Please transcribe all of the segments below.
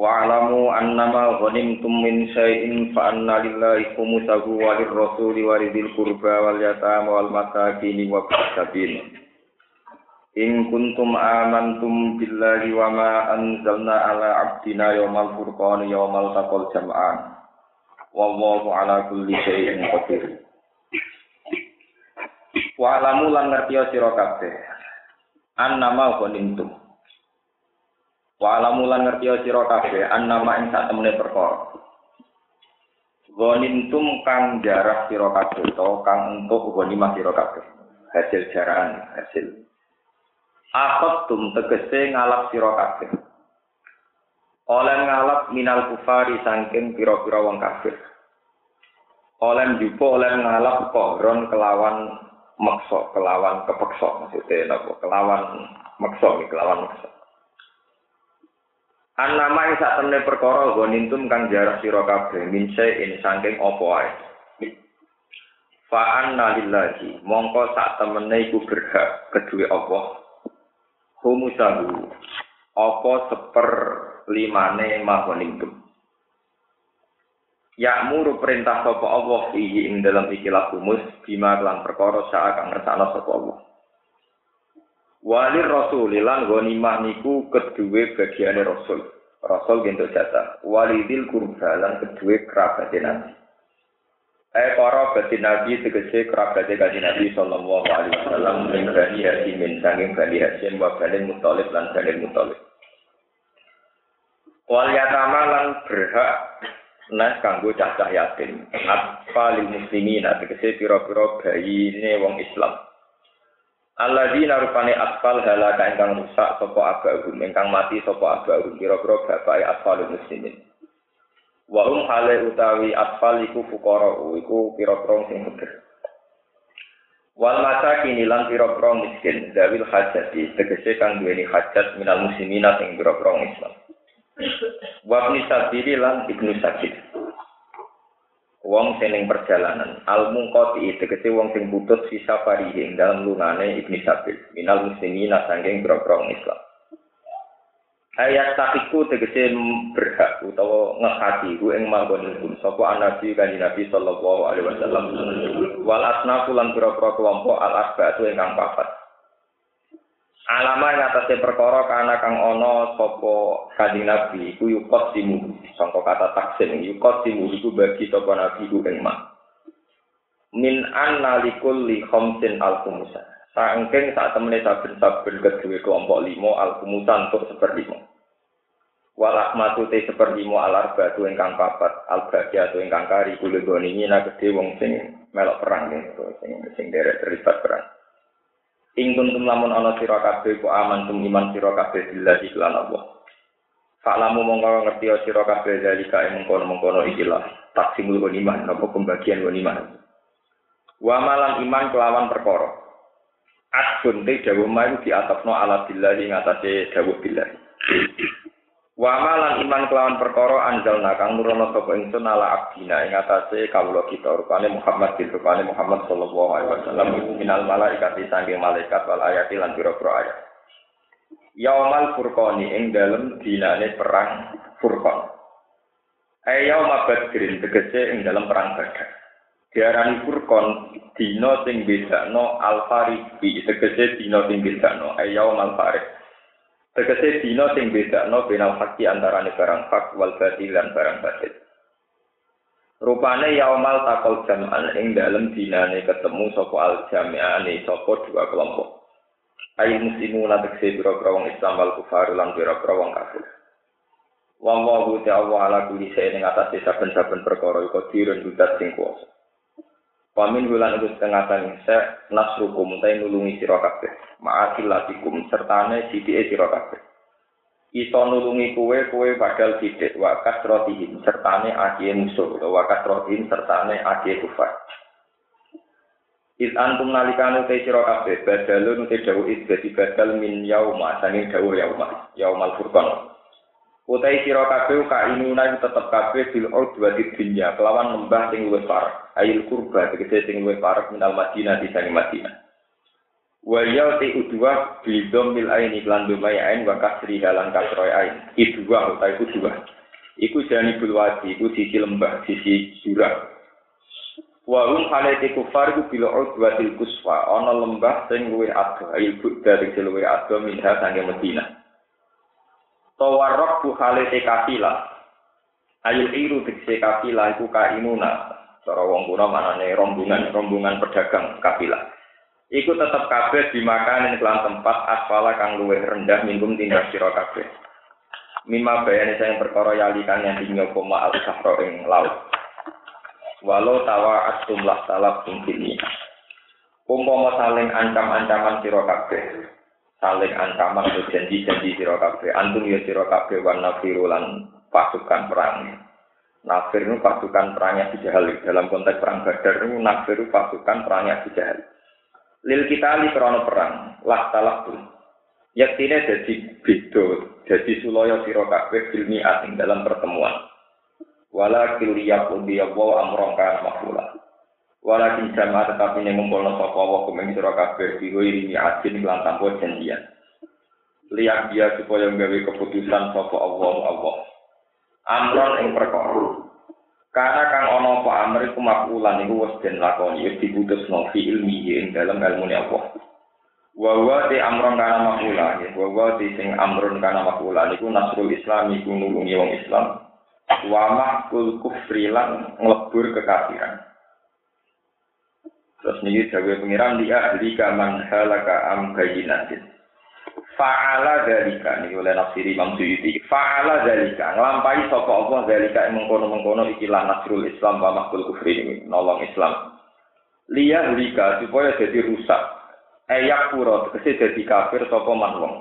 Wa'lamu annama ghanimtum min syai'in fa anna lillahi khumsahu wa lirrasuli wa lidhil qurba wal yatama wal masakin wa sabil. In kuntum amantum billahi wa ma anzalna ala abdina yawmal furqani yawmal taqal jam'an. Wallahu ala kulli syai'in qadir. Wa'lamu lan ngerti sira kabeh. Annama ghanimtum Wa alamulan ngerti sira kabeh annama ing sak temene perkara. Gonintum kang jarah sira kabeh to kang entuk gonimah sira kabeh. Hasil jarahan, hasil. Akot tum tegese ngalap sira kabeh. Oleh ngalap minal kufari saking pira-pira wong kafir. Oleh jupo oleh ngalap kohron kelawan maksa, kelawan kepeksa maksudnya napa? Kelawan maksa, kelawan maksa. An nama ing sak temne perkara gonintum kang jarak sira kabeh min in saking apa wae. Fa anna lillahi mongko sak temene iku berhak kedue apa? Humusahu apa seper limane magonintum. Ya'muru perintah sapa Allah fihi ing dalam ikilah humus bima lan perkara sak kang ngersakno sapa Allah. Walir rasulilan ghanimah niku kedue bagiane rasul. Rasul gendok jatah. Walidil kurba lan kedue kerabat Nabi. Eh para bati Nabi tegese kerabat kanjeng Nabi sallallahu alaihi wasallam min bani Hashim sanging bani Hashim wa bani Muthalib lan bani Muthalib. Wal yatama lan berhak nas kanggo cacah yatim. Atfal muslimin tegese pira-pira bayine wong Islam. Alladzina rupane asfal halaka ingkang rusak sapa abahum ingkang mati sapa abahum kira-kira bapake asfal muslimin. Wa hum hale utawi asfal iku fuqara iku pira-pira sing bener. Wal masakin lan pira-pira miskin dawil hajati tegese kang duweni hajat minal muslimina sing pira-pira Islam. Wa ibnu sabili lan ibnu sabil wong sing perjalanan. Al mungqati tegese wong sing putus sisa parihe dalam lunane ibni sabil. Minal muslimina saking grogrong Islam. Ayat takiku tegese berhak utawa ngehati ku ing manggon pun sapa nabi kanjeng nabi sallallahu alaihi wasallam. Wal asnafu lan pira-pira kelompok al asbatu ingkang papat alama yang atasnya perkara karena kang ono sopo kanjeng nabi iku yukot timu sangka kata taksin yukot timu iku bagi sopo nabi iku ing min anna likul li khamsin al khumusa saking saat temene saben-saben kedua kelompok limo al khumusan untuk seperlimo wal ahmatu te seperlimo al arbatu ingkang papat al bagiatu ingkang kari kulo goni nak gede wong sing melok perang sing sing derek terlibat perang Ing kuntum lamun ana sira kabeh ku aman tum iman sira kabeh billahi lan Allah. Fa'lamu mongko ngerti sira kabeh dalika ing mengkono-mengkono ikilah taksimul iman apa pembagian iman. Wa malam iman kelawan perkara. Adun te dawuh mayu di ala billahi ngatasé dawuh billahi. Wa malan iman kelawan perkara anjalna kang nurono sapa ingsun ala abdina ing atase kawula kita rupane Muhammad bin rupane Muhammad sallallahu alaihi wasallam iku minal malaikat saking malaikat wal ayati lan pira-pira ayat. Yaumal furqani ing dalem dinane perang Furqan. Ayau mabadrin tegese ing dalam perang Badar. Diarani Furqan dina sing bedakno al-fariqi tegese dina sing bedakno ayau mal-fariq. Tegese dina sing bedakno benal haki antarané barang hak wal batil lan barang batil. Rupane yaumal takol jam'an ing dalem dinane ketemu sapa al jami'ane sapa dua kelompok. Ayo muslimu la tegese biro wong Islam wal kufar lan biro wong kafir. Wong wa ta'ala ala kulli shay'in ing atase saben-saben perkara iku dirun budat sing kuwasa. Wamin bulan itu setengah tani nasrukum tay nulungi sira kabeh. Ma'akilatikum sertane sithike sira kabeh. iso nulungi kue kue padahal tidak wakas rotihim sertane akie musuh. Atau wakas rotihim sertane akie kufar. It antum nalikane te sira kabeh badalun te dawu dadi badal min yauma sanging dawu yauma yaumal furqan Utai sira kabeh ka inuna tetep kabeh bil udwati dunya kelawan lembah sing luwih parek ayil kurba tegese sing luwih parek minal Madinah di sani Madinah Wa ya te udwa bidom mil aini lan dumai ain wa kasri halan kasroy ain idwa utai udwa Iku jani bulwadi, iku sisi lembah, sisi jurang. Wa hum halati kufar ku bila udwatil kuswa ana lembah sing luwih adoh ayo budda sing luwih adoh minha sange Madinah. Tawarraq bu halati kafila. Ayul iru dikse kafila iku kainuna. Cara wong manane rombongan rombongan pedagang kafila. Iku tetep kabeh dimakan ing kelan tempat asfala kang luwih rendah minggum tindak sira kabeh. Mima bayane saya perkara yalikan yang tinggal koma al-sahra ing laut. walau tawa atumlah salaf ini. Umpama saling ancam-ancaman sira kabeh. Saling ancaman atau janji-janji sira kabeh. Antum ya sira kabeh wan nafirulan pasukan perang. Nafir itu pasukan perangnya Jahal. Dalam konteks perang Badar itu nafir itu pasukan perangnya Jahal. Lil kita li krono perang, lah talak pun. Yaktine jadi beda, jadi suloyo sira kabeh filmi asing dalam pertemuan wala kiliya kudiya wa amron kana makula walakin jamaah tetapi yang ngumpulno sapa wa kumeng sira kabeh digo ini adin lan tanpa janjian. Liyak dia supaya gawe keputusan sapa Allah Allah. Amron ing perkara. Karena kang ono apa amr iku makulan iku wis den lakoni wis diputusno fi ilmi ing dalam ilmu Allah. Wa wa di amron kana makula wa wa di sing amron kana makula niku nasrul islam iku nulungi wong Islam. Wa kul kufri lan nglebur kekafiran. Terus niki dawuh pengiran dia ahli kaman halaka am bayinatin. Fa'ala dalika niki oleh nafsiri Imam Suyuti. Fa'ala dalika nglampahi sapa Allah dalika mengkono-mengkono iki lan nasrul Islam wa makul kufri ini nolong Islam. Liya lika supaya jadi rusak. Ayak pura tegese dadi kafir sapa man wong.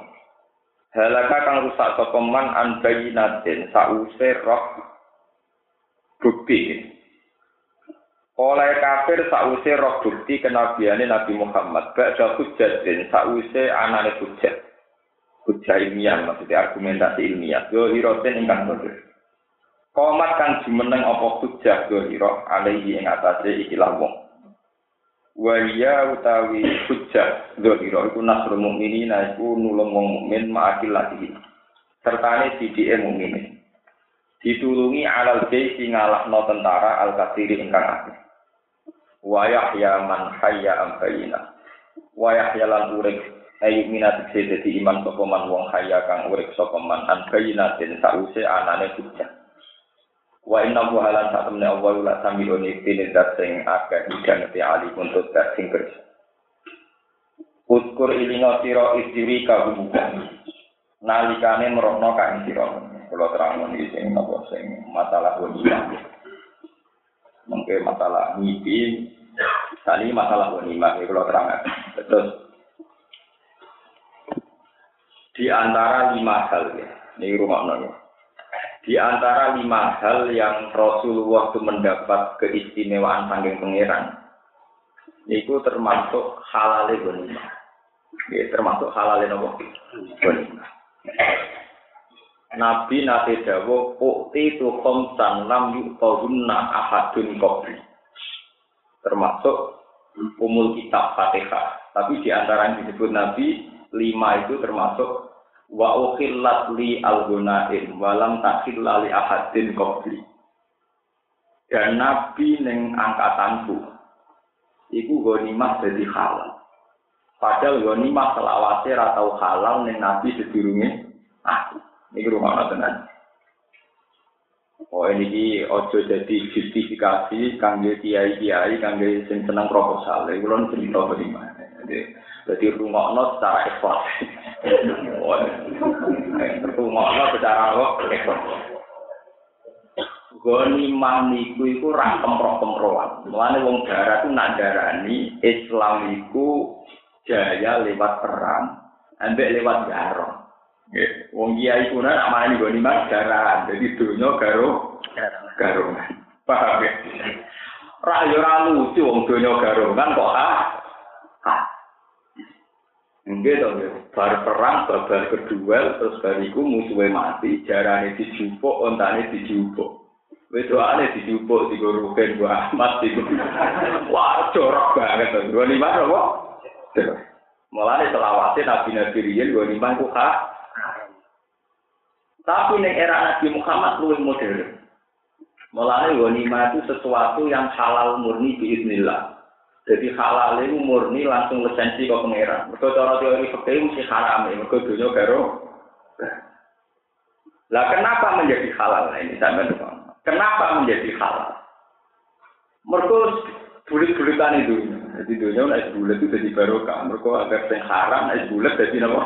Halaka kang rusak sapa man an bayinatin sause roh bukti. Oleh kafir sause roh bukti kenabiane Nabi Muhammad. Ba'da hujjatin sause anane hujjat. Hujjah ilmiah maksudnya argumentasi ilmiah. Yo hiroten ingkang bodoh. Komat kang jumeneng apa hujjah yo hiro alaihi ing atase ikilah wong. wa ya utawi hujjah dzahira iku nasrul mukminina iku nulung wong mukmin ma'akil lagi sertane sidike mukmin ditulungi alal jaisi ngalahno tentara al kathiri ingkang akeh wa yahya man hayya am bayina wa yahya lan urip ayu minat dadi iman sapa man wong hayya kang urip sapa man an bayina den sause anane hujjah Wa inna wa halan sak temne Allah la sami oni pine dat sing akeh hidang ti ali untuk dat sing kers. Uskur ilinga sira istiri kabubukan. Nalikane merokno kain sira. Kula terang iki sing napa sing masalah wanita. Mungkin masalah mimpi, tadi masalah wanita, kalau terang. Terus di antara lima hal ya, ini rumah nongol. Di antara lima hal yang Rasulullah itu mendapat keistimewaan saking pangeran, itu termasuk halal ghanimah. Ya, termasuk halal nopo ghanimah. Nabi nate dawo ukti tu khamsan lam yuqawunna ahadun qabli. Termasuk umul kitab Fatihah. Tapi di antara yang disebut Nabi, lima itu termasuk wa ukhillat li al-gunain walam takhilla li ahadin qabli. Dan nabi ning angkatanku iku ghanimah dadi halal. Padahal ghanimah selawase ra tau halal ning nabi sedurunge aku. Iki rumah tenan Oh ini ojo jadi justifikasi kangge kiai kiai kangge sing seneng proposal. Iku lho cerita bagaimana. Jadi jadi rungokno secara ekspor. Rungokno secara ekspor. Goni maniku iku ra kemproh-kemprohan. Mulane wong darat ku nandarani Islam iku jaya lewat perang, ambek lewat garong. Nggih. Wong kiai kuna nak main gue nih mas jaran, jadi dunia garo garongan. Paham ya? Rayo lucu wong dunia garongan kok ah? Enggak dong ya. Bar perang, babar kedua, terus bariku musuhnya mati, jarane dijupuk, ontane dijupuk. Wis doane dijupuk digoroken gua Ahmad iku. Wah, jorok banget. Gua nih mana kok? Mulane selawase Nabi Nabi riyen gua nih ku hak Tapi ning era Nabi Muhammad luwih modern. Mulane ghanimah itu sesuatu yang halal murni biiznillah. Jadi halal itu murni langsung lisensi ke pangeran. Mergo cara teori fikih mesti haram, mergo dunya karo. Lah kenapa menjadi halal nah, ini sampean Kenapa menjadi halal? Mergo bulit-bulitan itu. Jadi dunia naik bulat itu jadi barokah. Mergo agar sing haram naik bulat jadi apa?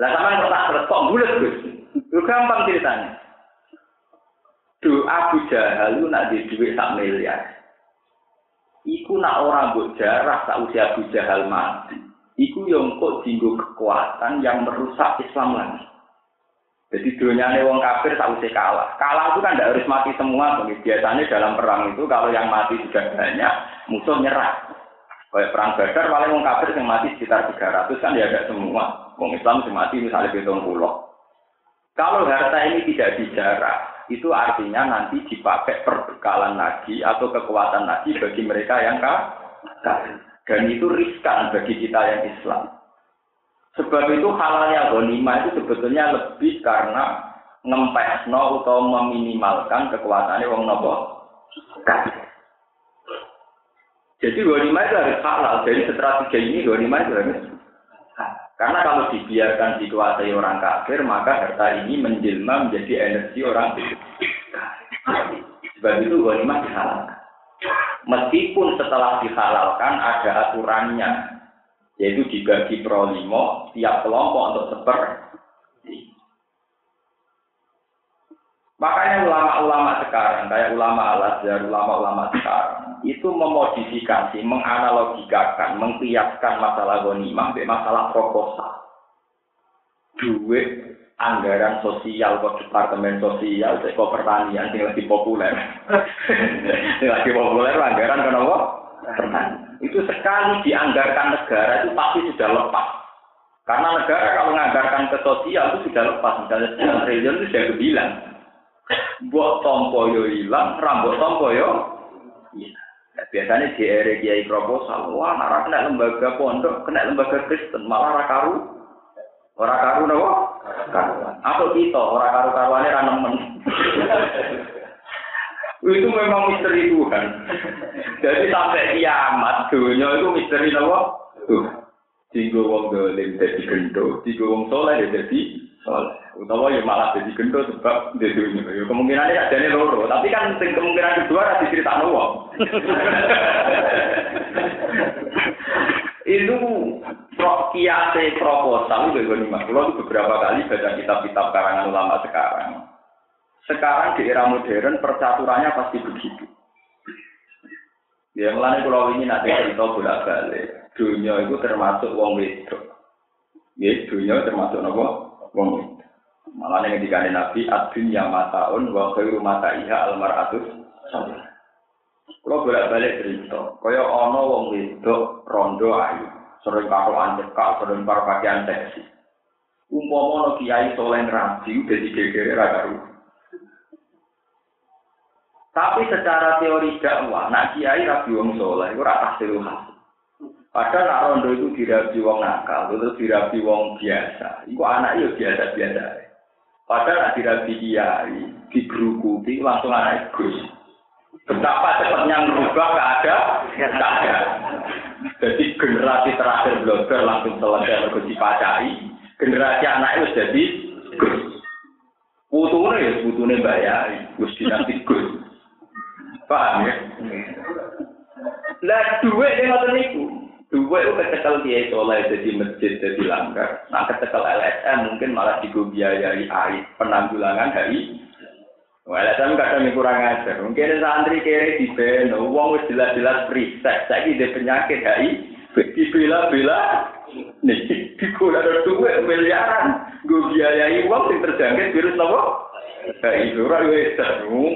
Lah sama yang tak terus bulat Gus. Lu gampang ceritanya. Do Abu Jahal lu nak di duit sak miliar. Iku nak orang buat jarah tak usia Abu Jahal mati. Iku yang kok jinggo kekuatan yang merusak Islam lagi. Jadi dunia wong kafir tak usah kalah. Kalah itu kan tidak harus mati semua. Biasanya dalam perang itu kalau yang mati sudah banyak, musuh nyerah. Kayak perang Badar paling wong kafir yang mati sekitar 300 kan ya ada semua. Wong Islam yang mati misalnya hitung pulau. Kalau harta ini tidak dijarah, itu artinya nanti dipakai perbekalan lagi atau kekuatan lagi bagi mereka yang kafir. Dan itu riskan bagi kita yang Islam. Sebab itu halalnya ghanimah itu sebetulnya lebih karena ngempesno atau meminimalkan kekuatannya wong nopo. Jadi ghanimah itu harus halal. Dari strategi ini ghanimah itu harus karena kalau dibiarkan dikuasai orang kafir, maka harta ini menjelma menjadi energi orang kafir. Sebab itu ghanimah dihalalkan. Meskipun setelah dihalalkan ada aturannya, yaitu dibagi pro limo, tiap kelompok untuk seper. Makanya ulama-ulama sekarang, kayak ulama al-Azhar, ulama-ulama sekarang, itu memodifikasi, menganalogikakan, mengkiaskan masalah gonimah, masalah proposal. Duit anggaran sosial kok departemen sosial kok pertanian yang lebih populer yang lagi populer anggaran kenapa pertanian itu sekali dianggarkan negara itu pasti sudah lepas karena negara kalau menganggarkan ke sosial itu sudah lepas misalnya triliun itu sudah kebilang buat tompo yo hilang, rambut tompo yo. Iya. Nah, biasanya di area kiai proposal, wah nara kena lembaga pondok, kena lembaga Kristen, malah rakaru, orang karu nopo, karuan. Atau kita orang karu karuannya ranemen. itu memang misteri Tuhan. Jadi sampai kiamat dunia itu misteri nopo. Tuh, tinggal wong dolim jadi gendo, tinggal wong soleh jadi soleh. Utawa ya malah jadi gendo sebab di dunia. Ya kemungkinan ini ada loro, tapi kan kemungkinan kedua ada cerita wong. itu pro kiate proposal itu gue Kalau beberapa kali baca kitab-kitab karangan ulama sekarang. Sekarang di era modern percaturannya pasti begitu. Ya mulai kalau ini nanti cerita bolak balik. Dunia itu termasuk wong wedok. Ya dunia termasuk nopo wong. Malah yang dikane Nabi, adun yang mataun, wa khairu mata iha almaratus salih. Kalau bolak-balik cerita, kaya ono wong wedok rondo ayu, sering karo anjekak, sering karo pakaian seksi. Umpama no kiai soleh rabi, udah digegere raga Tapi secara teori dakwah, nak kiai rabi wong soleh, itu rata hasil. Padahal nak rondo itu dirabi wong nakal, itu dirabi wong biasa. Iku anak itu biasa-biasa. Padahal nak dirabi kiai, digerukuti langsung anak Gus. Betapa cepatnya merubah keadaan, keadaan. Jadi generasi terakhir blogger langsung selesai Gus dipacari. Generasi anak itu jadi Gus. Putune ya, putune bayari. Gus dinasti Gus. Paham ya? Lah duit yang ngoten niku. Dua itu kecekel dia soleh jadi masjid jadi langgar. Nah kecekel LSM mungkin malah biayai air penanggulangan dari Wah, LSM kadang kurang ajar. Mungkin santri kere di beno, uang jelas-jelas free sex. Saya ide penyakit dari dibela-bela Nih, dikula ada duit miliaran, gue biayai uang yang terjangkit virus apa? HIV ora wis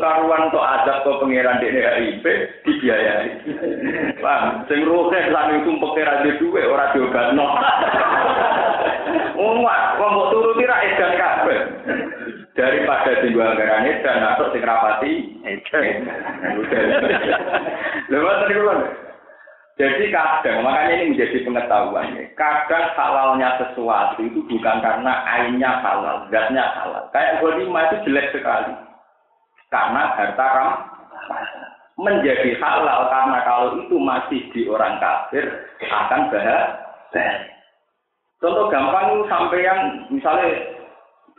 karuan tok adab kok pangeran dene HIV dibiayai. Paham? Sing roke lan itu pangeran dhewe duwe ora diobatno. Wong wong mbok turuti ra edan kabeh. Daripada sing anggaran edan atau sing rapati edan. Lha tadi Jadi kadang, makanya ini menjadi pengetahuan. Kadang halalnya sesuatu itu bukan karena ainnya halal, zatnya halal. Kayak lima itu jelek sekali. Karena harta ram menjadi halal karena kalau itu masih di orang kafir akan bahagia. Contoh gampang sampai yang misalnya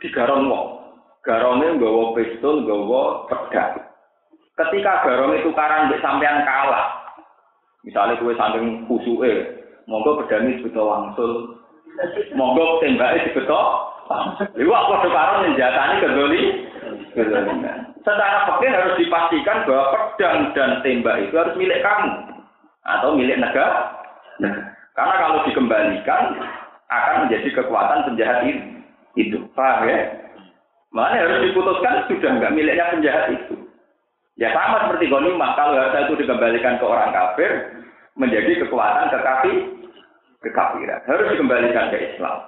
di garon wong, garonnya nggawa pistol, nggawa pedang. Ketika garong itu karang sampean kalah, Misalnya kue samping kusuke, monggo pedani sebetul wangsul, monggo tembaknya sebetul Iku aku sekarang menjatani kedoli. Secara fakir harus dipastikan bahwa pedang dan tembak itu harus milik kamu atau milik negara. Karena kalau dikembalikan akan menjadi kekuatan penjahat itu. Itu, paham ya? Mana harus diputuskan sudah nggak miliknya penjahat itu. Ya sama seperti ghanimah, kalau harta itu dikembalikan ke orang kafir, menjadi kekuatan kekafir, kekafiran. Harus dikembalikan ke Islam.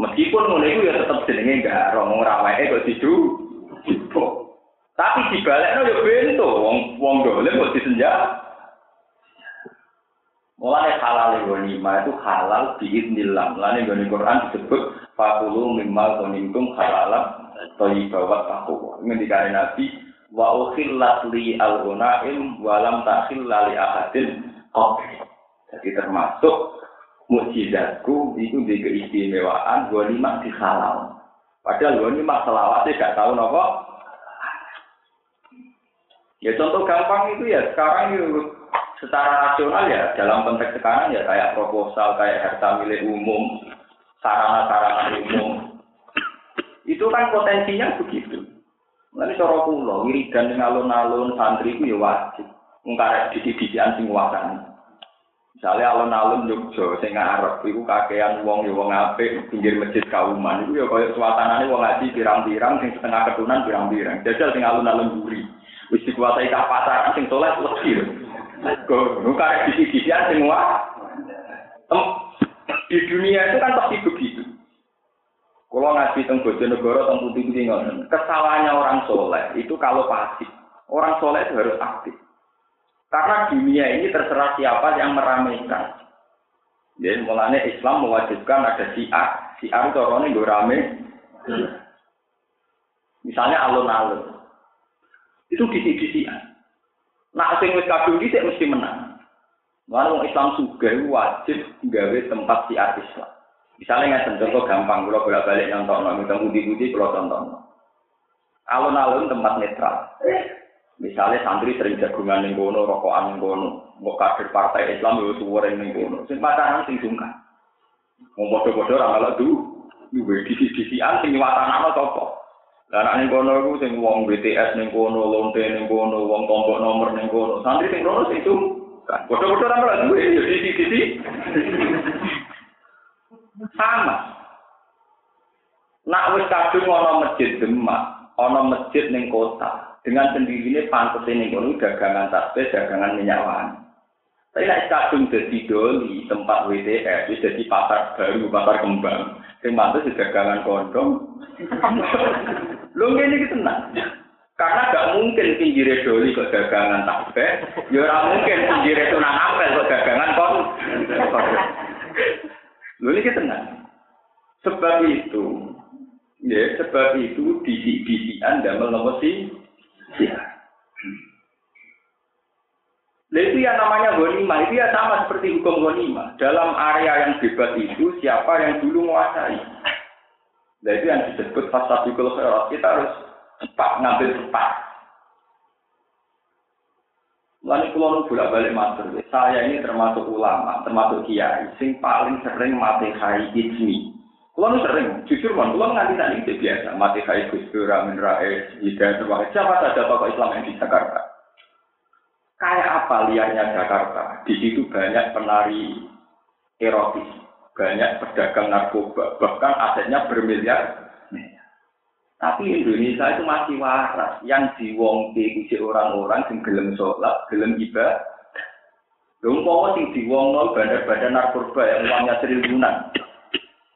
Meskipun mulai itu ya tetap jenenge enggak romong ramai kok didu. Tapi dibalikno ya bento wong wong dolim kok disenjat. Mulai halal ghanimah itu halal biiznillah. Mulai goni Quran disebut fakulu mimmal ghanimtum halalam thayyibat taqwa. Ini dikatakan Nabi wa ukhillat li al-ghunaim wa lam takhilla li ahadin qabli. Jadi termasuk mukjizatku itu di keistimewaan gua lima di halal. Padahal gua lima selawatnya gak tahu nopo. Ya contoh gampang itu ya sekarang itu secara rasional ya dalam konteks sekarang ya kayak proposal kayak harta milik umum sarana-sarana umum itu kan potensinya begitu Nanti cara kula wiridan ning alun-alun santri ku ya wajib. Ngkarek didi-didian sing wakani. Misalnya alun-alun Jogja sing ngarep iku kakean wong ya wong apik pinggir masjid kauman iku ya kaya suasanane wong ngaji pirang-pirang sing setengah ketunan pirang-pirang. Jajal sing alun-alun buri. Wis dikuasai ka pasar sing soleh wedi. Kok ngkarek didi-didian sing wah. Di dunia itu kan pasti begitu. Kalau ngaji tentang Bojonegoro, tentang putih putih ngoten. Kesalahannya orang soleh itu kalau pasif. Orang soleh itu harus aktif. Karena dunia ini terserah siapa yang meramaikan. Jadi mulanya Islam mewajibkan ada siar. Siar itu orangnya gue rame. Misalnya alun-alun. Itu disi-disi. Nah, sing wis kadung dhisik mesti menang. Mulane Islam juga wajib gawe tempat siar Islam. Misalnya nggak contoh gampang, kalau bolak balik nonton, minta budi-budi kalau tonton. Alun-alun tempat netral. Misalnya santri sering jagungan ning kono, rokokan ning kono, mau kader partai Islam yo suwere ning kono. Sing pacaran sing sungkan. Mau bodoh-bodoh ora malah du. Iku disi-disian sing watanano sapa? Lah nek ning kono iku sing wong BTS ning kono, lonte ning kono, wong tombok nomor ning kono. Santri sing kono sing sungkan. Bodoh-bodoh malah duwe yo disi-disi. Sama. Nak wis kadung ana masjid Demak, ana masjid ning kota, dengan sendirinya pantes ning kono dagangan tasbih, dagangan minyak wangi. Tapi nek kadung dadi doli tempat WTS, wis dadi pasar baru, pasar kembang. Sing pantes dagangan kondom. Lho ngene iki tenang. Karena gak mungkin pinggir doli kok dagangan tasbih, ya ora mungkin pinggir tunang apel kok dagangan kon. Lho ini tenang. Sebab itu, ya sebab itu disi Anda damel si ya. Nah itu yang namanya gonima, itu ya sama seperti hukum gonima. Dalam area yang bebas itu, siapa yang dulu menguasai. Nah itu yang disebut fasabikul khairat. Kita harus cepat, ngambil cepat. Lalu kalau bolak balik matur, saya ini termasuk ulama, termasuk kiai, sing paling sering mati hai ismi. Kalau sering, jujur man, kalau nganti tadi itu biasa, mati hai Gus Dur, Amin Rais, Hidayat siapa saja tokoh Islam yang di Jakarta. Kayak apa liarnya Jakarta? Di situ banyak penari erotis, banyak pedagang narkoba, bahkan asetnya bermiliar. Tapi Indonesia itu masih waras. Yang diwongke itu orang-orang yang gelem sholat, gelem ibadah. Lumpur sing diwongno badan-badan narkoba yang uangnya triliunan.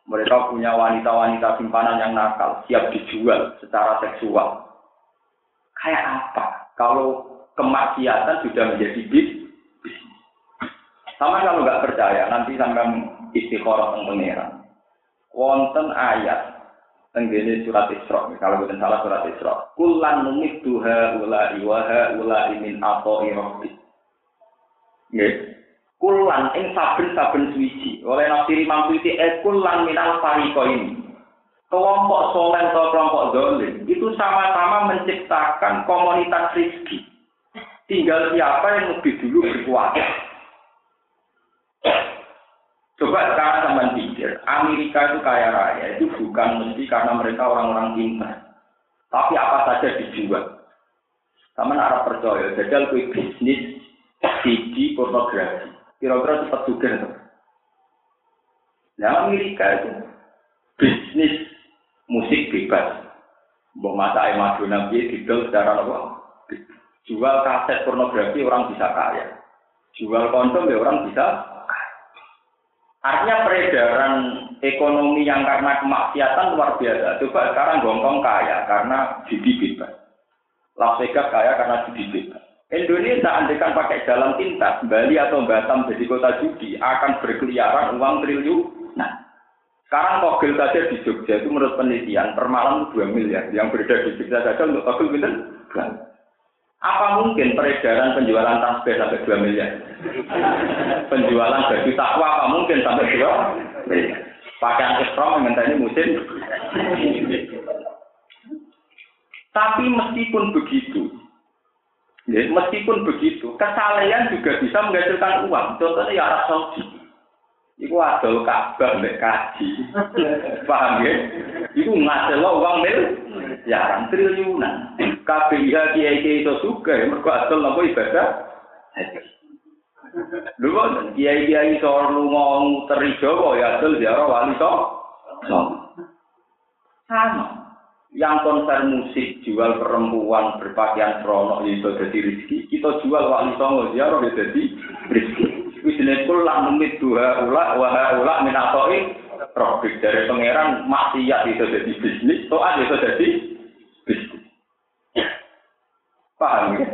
Mereka punya wanita-wanita simpanan yang nakal, siap dijual secara seksual. Kayak apa? Kalau kemaksiatan sudah menjadi bis, sama kalau nggak percaya, nanti sampai istiqoroh tentang pangeran. Wonten ayat tenggene surat Isra, kalau bukan salah surat Isra. Kulan numit duha ula iwaha ula imin atau irobit. Nggih. Kulan ing saben-saben suci. Oleh nafsiri mampu itu eh kulan minal fariko ini. Kelompok soleh atau kelompok dolim itu sama-sama menciptakan komunitas rizki. Tinggal siapa yang lebih dulu berkuasa. Coba sekarang teman Amerika itu kaya raya itu bukan mesti karena mereka orang-orang pintar. Tapi apa saja dijual. Sama arah percaya, jajal kue bisnis CD pornografi. Kira-kira cepat juga. Nah Amerika itu bisnis musik bebas. Mbok masa Madonna dia didol secara apa? Jual kaset pornografi orang bisa kaya. Jual kondom ya orang bisa Artinya peredaran ekonomi yang karena kemaksiatan luar biasa. Coba sekarang Hongkong kaya karena judi bebas. Las Vegas kaya karena judi bebas. Indonesia andekan pakai jalan pintas, Bali atau Batam jadi kota judi akan berkeliaran uang triliun. Nah, sekarang togel saja di Jogja itu menurut penelitian per malam 2 miliar. Yang beredar di Jogja saja untuk togel itu apa mungkin peredaran penjualan tasbih sampai 2 miliar? penjualan baju takwa apa mungkin sampai 2 miliar? Pakaian yang mengenteni musim. Tapi meskipun begitu, ya, meskipun begitu, kesalahan juga bisa menghasilkan uang. Contohnya ya Arab Saudi. Iku adol Ka'bah mbek kaji. Paham ya? Iku ngasil uang mil yaran triliunan. KPIH kiai kiai itu suka ya mergo adol napa ibadah. Lho kok kiai kiai iso lunga terijo ya adol ziarah wali to. Sama. Yang konser musik jual perempuan berpakaian seronok itu jadi rezeki. Kita jual wali songo ziarah ya jadi rezeki. Wisine kula numit dua ula wa ula min atoi profit dari pangeran maksiat itu jadi bisnis, toat itu jadi. Paham ya?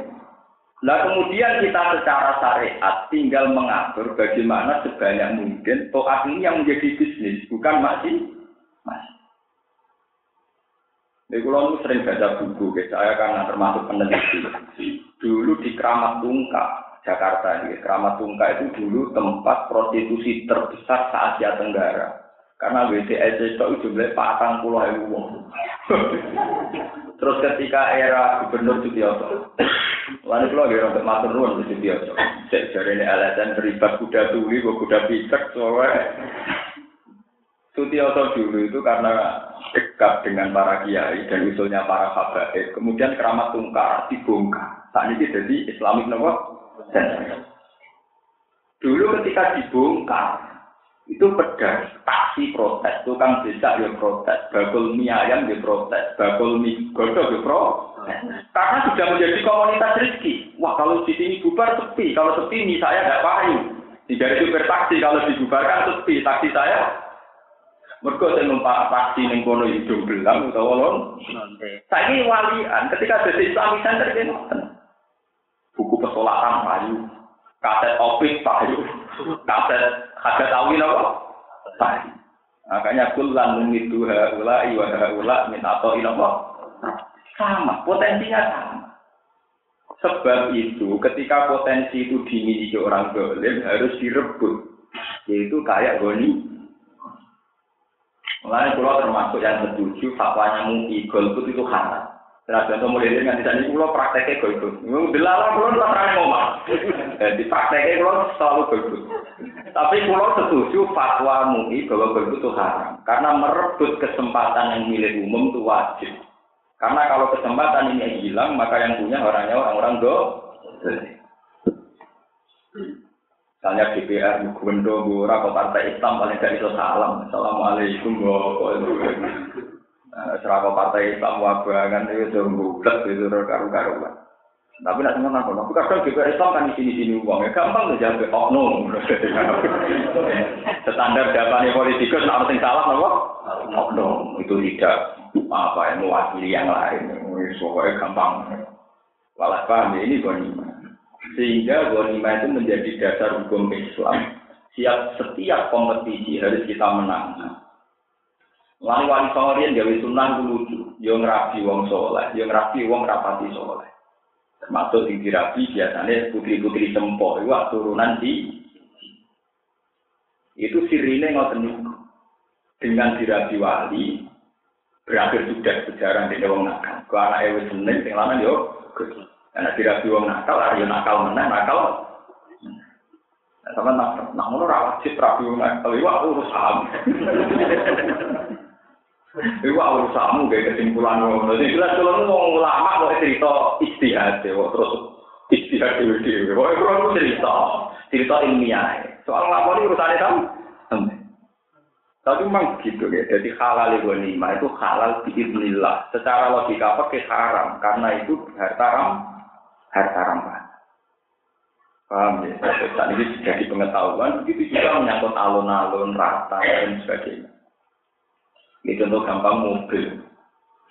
Nah kemudian kita secara syariat tinggal mengatur bagaimana sebanyak mungkin toat ini yang menjadi bisnis, bukan masih masih. Jadi kalau sering baca buku, saya karena termasuk peneliti. Dulu di Keramat Tungkak, Jakarta ini. Keramat Tungka itu dulu tempat prostitusi terbesar se Asia Tenggara. Karena WTS itu jumlahnya patang puluh ribu Terus ketika era Gubernur Sutioso, lalu kalau dia untuk matur nuwun ke Sutioso, jadi ini alasan terlibat kuda tuli, kuda picek, soalnya Sutioso dulu itu karena dekat dengan para kiai dan usulnya para habaib, kemudian keramat tungkar dibongkar. Saat ini jadi Islamik nopo Dulu ketika dibongkar, itu pedas, taksi protes, tukang desa ya protes, bakul mie ayam ya protes, bakul mie godok ya protes. Karena sudah menjadi komunitas rezeki. Wah kalau di sini bubar sepi, kalau sepi mie saya nggak payu. Tidak ada super taksi, kalau dibubarkan sepi, taksi saya mereka saya numpak taksi ning kono hidung belang utawa lon. Saiki walian ketika jadi Islamic Center buku pesolatan payu, kaset opik payu, kaset hajat tawi apa? Makanya kulan numitu haula wa haula min atau apa? Sama, potensinya sama. Sebab itu, ketika potensi itu dimiliki orang dolim, harus direbut. Yaitu kayak goni. Mulai kalau termasuk yang setuju, fatwanya mungkin golput itu haram. Nah, contoh mulai dari nanti tadi pulau prakteknya golput. Dilarang pulau pernah ngomong. Jadi prakteknya pulau selalu golput. Tapi pulau setuju fatwa MUI bahwa golput itu haram. Karena merebut kesempatan yang milik umum itu wajib. Karena kalau kesempatan ini hilang, maka yang punya orangnya orang-orang do. Misalnya DPR, Gubernur, Gura, atau Partai Islam paling gak itu salam. Assalamualaikum warahmatullahi wabarakatuh. Serapa Partai Islam wabangan itu sudah bulat itu karu-karuan. Tapi nak semua aku, aku kadang juga Islam kan di sini-sini uang ya gampang tuh jawab oknum. Standar jawabannya politikus, nak sing salah apa? Oknum itu tidak apa yang mewakili yang lain. Pokoknya gampang. Walau paham ya, ini gonima. Sehingga gonima itu menjadi dasar hukum Islam. Siap setiap kompetisi harus kita menang. Lalu wali songorin gawe itu lucu. Yang rapi wong soleh, yang rapi wong rapati soleh. Termasuk di dirapi biasanya putri-putri sempo itu turunan di itu sirine ngoten niku. Dengan dirapi wali berakhir sudah sejarah di wong nakal. Ku anake wis seneng sing lanang yo Karena dirapi wong nakal, ayo nakal menang, nakal. Nah, sama nak nak ngono ra wajib rapi wong nakal, iku urusan. Iku urusanmu kayak kesimpulan ngono. Jadi jelas kalau mau ulama mau cerita istihad ya, terus istihad dewi dewi. Pokoknya kalau cerita, cerita ilmiah. Soal ngaponi urusannya tahu. Tapi memang gitu ya. Jadi halal ghanimah itu halal biiznillah. Secara logika pakai haram karena itu harta ram, harta ramah. Paham ya? Saat ini jadi pengetahuan, begitu juga menyangkut alun-alun, rata, dan sebagainya. Ini contoh gampang mobil.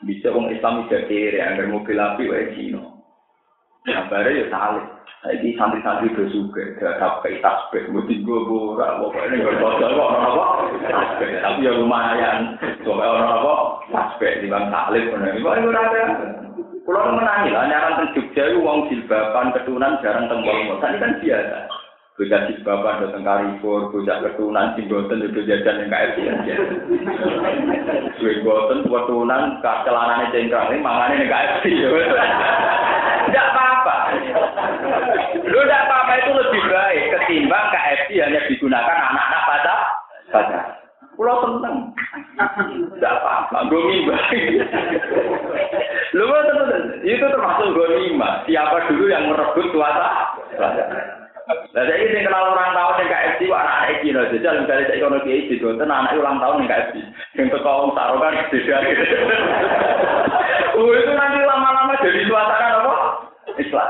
Bisa orang Islam tidak kiri, agar mobil api wae Cina. Kabarnya ya salib. Jadi santri-santri juga, gak sampai tasbih, mesti gue burak, pokoknya bocor kok orang apa, tasbih. Tapi ya lumayan, coba orang apa, tasbih, di bang salib, pokoknya gue rada. Pulau menangi lah, nyaran ke Jogja, uang jilbaban, ketunan, jarang tembol, tadi kan biasa. Bocah jilbaban datang Carrefour, bocah ketunan jimboten itu jajan yang KFC aja. Jimboten ketunan celanane cengkrang ini mangane yang KFC. Tidak apa-apa. Lu tidak apa-apa itu lebih baik ketimbang KFC hanya digunakan anak-anak pada pada. Pulau seneng. Tidak apa-apa, gue Lu itu termasuk gonima. Siapa dulu yang merebut kuasa? Nah, saya ini kenal orang tahun yang KFC, wah anak anak Cina, jadi misalnya saya kono kiai itu, itu anak ulang tahun yang KFC, yang teko taruh kan beda. Oh itu nanti lama-lama jadi suasana apa? Islam.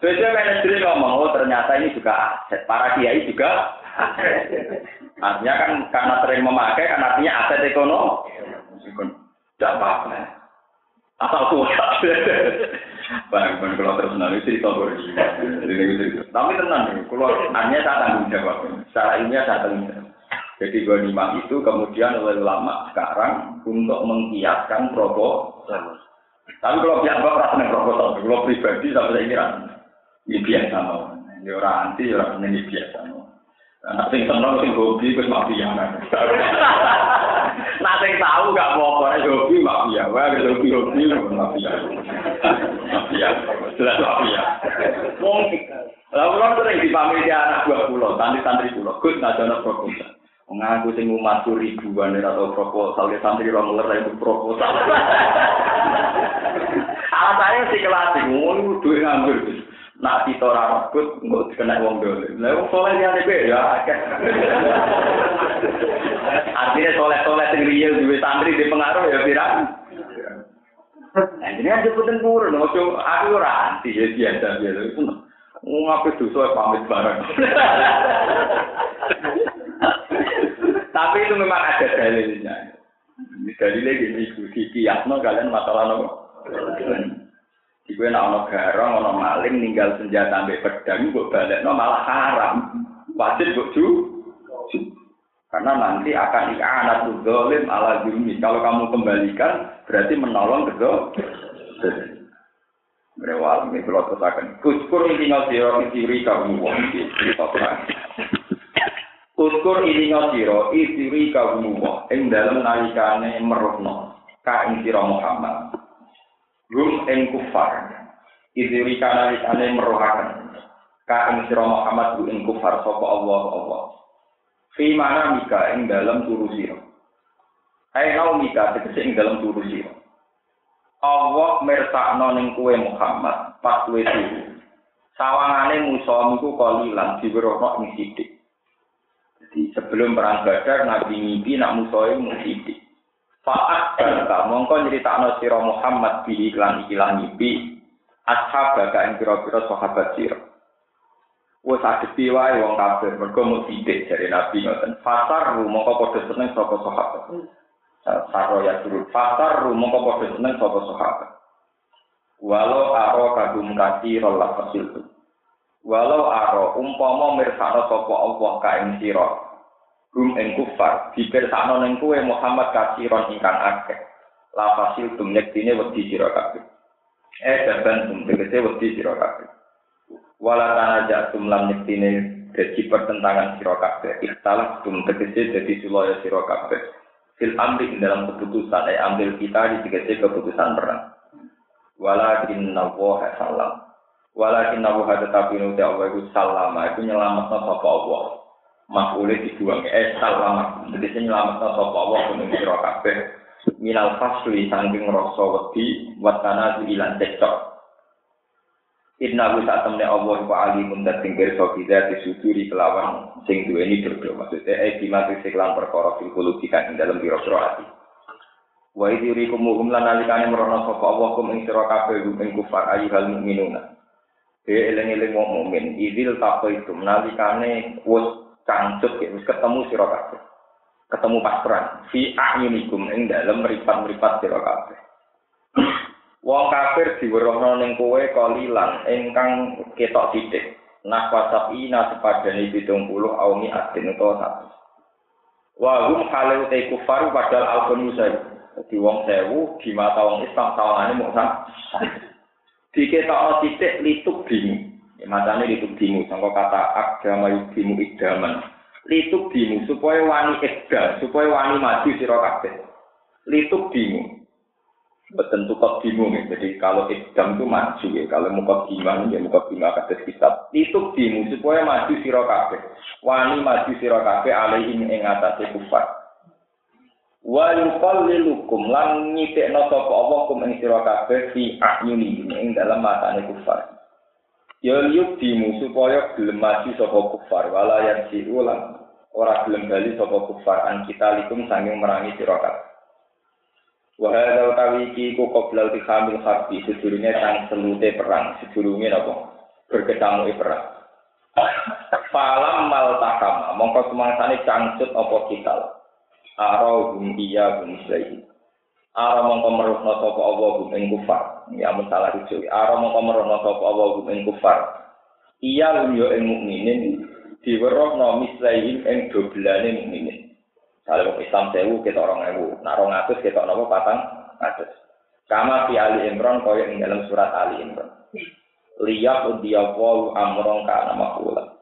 Biasanya manajer ngomong, oh ternyata ini juga aset, para kiai juga Artinya kan karena sering memakai, kan artinya aset ekonomi. Tidak apa-apa. Kuat. Bang, bang kalau terus nanti cerita Tapi tenang nih, kalau hanya saya tanggung jawab. Secara ini saya tanggung jawab. Jadi gonimah itu kemudian oleh ulama sekarang untuk mengkiaskan proposal. Tapi kalau pihak bapak rasa proposal, kalau pribadi sampai ini ini biasa mau. Ini orang anti, orang ini biasa mau. Nah, sing seneng hobi wis mafia. Nah, sing tahu gak apa-apa hobi mafia, wae hobi hobi mafia. Mafia, jelas mafia. Lalu kan sering dipamili anak buah pulau, santri-santri pulau, gus nasional proposal. Mengaku sing umat ribuan atau proposal, ya santri orang ngeler itu proposal. Alasannya sih kelas, ngomong duit nganggur, Nak kita ora rebut, engko kena wong dolim. Lah wong soleh ya beda akeh. Artinya soleh-soleh sing real duwe santri di pengaruh ya pirang. Nah, ini aja pun purun, ojo aku ora anti ya biasa biasa itu. Ngapain dosa pamit bareng. Tapi itu memang ada dalilnya. Dalilnya gini, di kiasno kalian masalah nopo. Iku nek ana garong, ana maling ninggal senjata ambek pedang mbok balekno malah haram. Wajib mbok ju. Karena nanti akan anak zalim ala zulmi. Kalau kamu kembalikan berarti menolong kedua. Mereka ini kalau tersakan. Kuskur ini ngasiro isiri kamu wong ini Kuskur ini ngasiro isiri kamu wong. Yang dalam nalikane merohno. Ka ing Muhammad. Rum ing kufar. Idiri kana likane merohaken. Ka ing Muhammad ing kufar sapa Allah Allah. Fi mana mika ing dalam turu sira. Hai nau mika tegese ing dalam turu sira. Allah mersakno ning kuwe Muhammad pas kuwe turu. Sawangane musuh iku kolilan diwerono ing sithik. Jadi sebelum perang Badar Nabi mimpi nak musuh mu sithik. Fa'at bangka mongko nyeritakno sira Muhammad bi iklan ikilah mimpi ashab baka ing pira-pira sahabat sira. Wes adepi wae wong kafir mergo mu sithik jare Nabi ngoten. Fasar mongko padha seneng sapa sahabat. Saro ya turut fasar mongko padha seneng sapa sahabat. Walau aro kagum kasi rolah fasil tu. Walau aro umpama mirsano sopo Allah ka ing sira. Rum ing kufar dipirsano ning kuwe Muhammad kasiron ingkang akeh. La fasil tum yektine wedi sira kabeh. Eh daban tum wedi sira kabeh. Wala tanaja tum lam yektine dadi pertentangan sira kabeh. Ikhtalaf tum tegese dadi sulaya sira kabeh. Fil amri dalam keputusan, eh ambil kita di tegese keputusan perang. walakin nawaha salam. Walakin nawaha tetapi nuti Allah itu salam itu nyelamat sapa Allah. Makule dibuang eh salam. Jadi nyelamat sapa Allah kuning sira kabeh. Minal fasli sangking rasa wedi watana ilan cecok Inna hu saat temne Allah wa alimun dan tinggal so kita disuduri kelawan sing duweni dodo maksudnya eh dimati seklan perkara fil kan dalam biro-biro hati. Wa idiri kumuhum lan nalikane merono sapa Allah kum ing sira kabeh ing kufar ayyuhal mukminuna. He eling-eling wong mukmin, idil itu nalikane wis cangcut wis ketemu sira kabeh. Ketemu pas perang, fi a'yunikum ing dalem mripat-mripat sira kabeh. Wong kafir diwerohno ning kowe kalilan ingkang ketok sithik. nafasat ina sepadani bidung puluh awmi adin utawa satu. Wahum halil te kufar padahal alfon musai. Di wong sewu, di mata wong islam, tawangannya mau sang. Di titik lituk bimu. Ya, matanya lituk bimu. Sangka kata agama yuk bimu idaman. Lituk bimu, supaya wani edal, supaya wani maju kabeh. Lituk bimu. Betul kok bingung ya. Jadi kalau ekdam itu maju ya. Kalau muka bingung ya muka bingung kata kitab. Lituk bingung supaya maju sira kabeh. Wani maju sira kabeh alaihim ing atase kufar. wa yuqallilukum lan nyitekno sapa Allah kum ing sira kabeh fi ayuni ing dalam matane kufar ya dimu supaya gelem maju sapa kufar wala yang ulang ora gelem bali sapa kufar an kita likum sanging merangi sira kabeh wa hadza utawi iki ku qoblal tikhamil harbi sedurunge sang selute perang sedurunge napa berketamu perang falam mal takama mongko semangsane cangcut apa kita Aro hum iya hum islaihi. Aro mongko meruhna sapa Allah hum ing kufar. Ya salah itu. Aro mongko meruhna sapa Allah hum ing kufar. Iya hum yo ing mukminin diwerohna mislaihim ing dobelane mukminin. Kalau Islam sewu kita orang ewu, nak rong atus kita nopo patang atus. Kama fi Ali Imran kaya ing dalam surat Ali Imran. Liyak udiyawu amrong kana makula.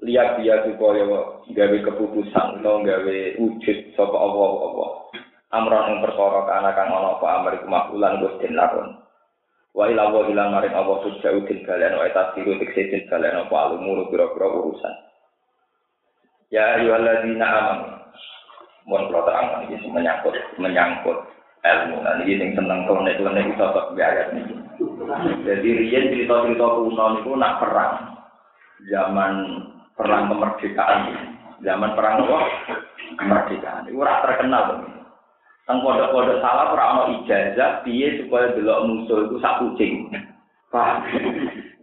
lihat dia supaya gawe keputusan atau gawe wujud sapa Allah Allah amran yang perkara kana kang ana apa amri kemakulan Gus den lakon wa ila wa ila maring Allah sujau den kalian wa tasiru tikse den kalian apa alumur pira-pira urusan ya ayyuhalladzina amanu mohon kula terang iki menyangkut menyangkut ilmu nah ini yang seneng klenek itu tetap biaya nih jadi riyen cerita-cerita kuno niku nak perang zaman perang kemerdekaan zaman perang apa kemerdekaan itu ora terkenal Teng pondok-pondok salah ora ono ijazah piye supaya delok musuh itu sak kucing. Paham?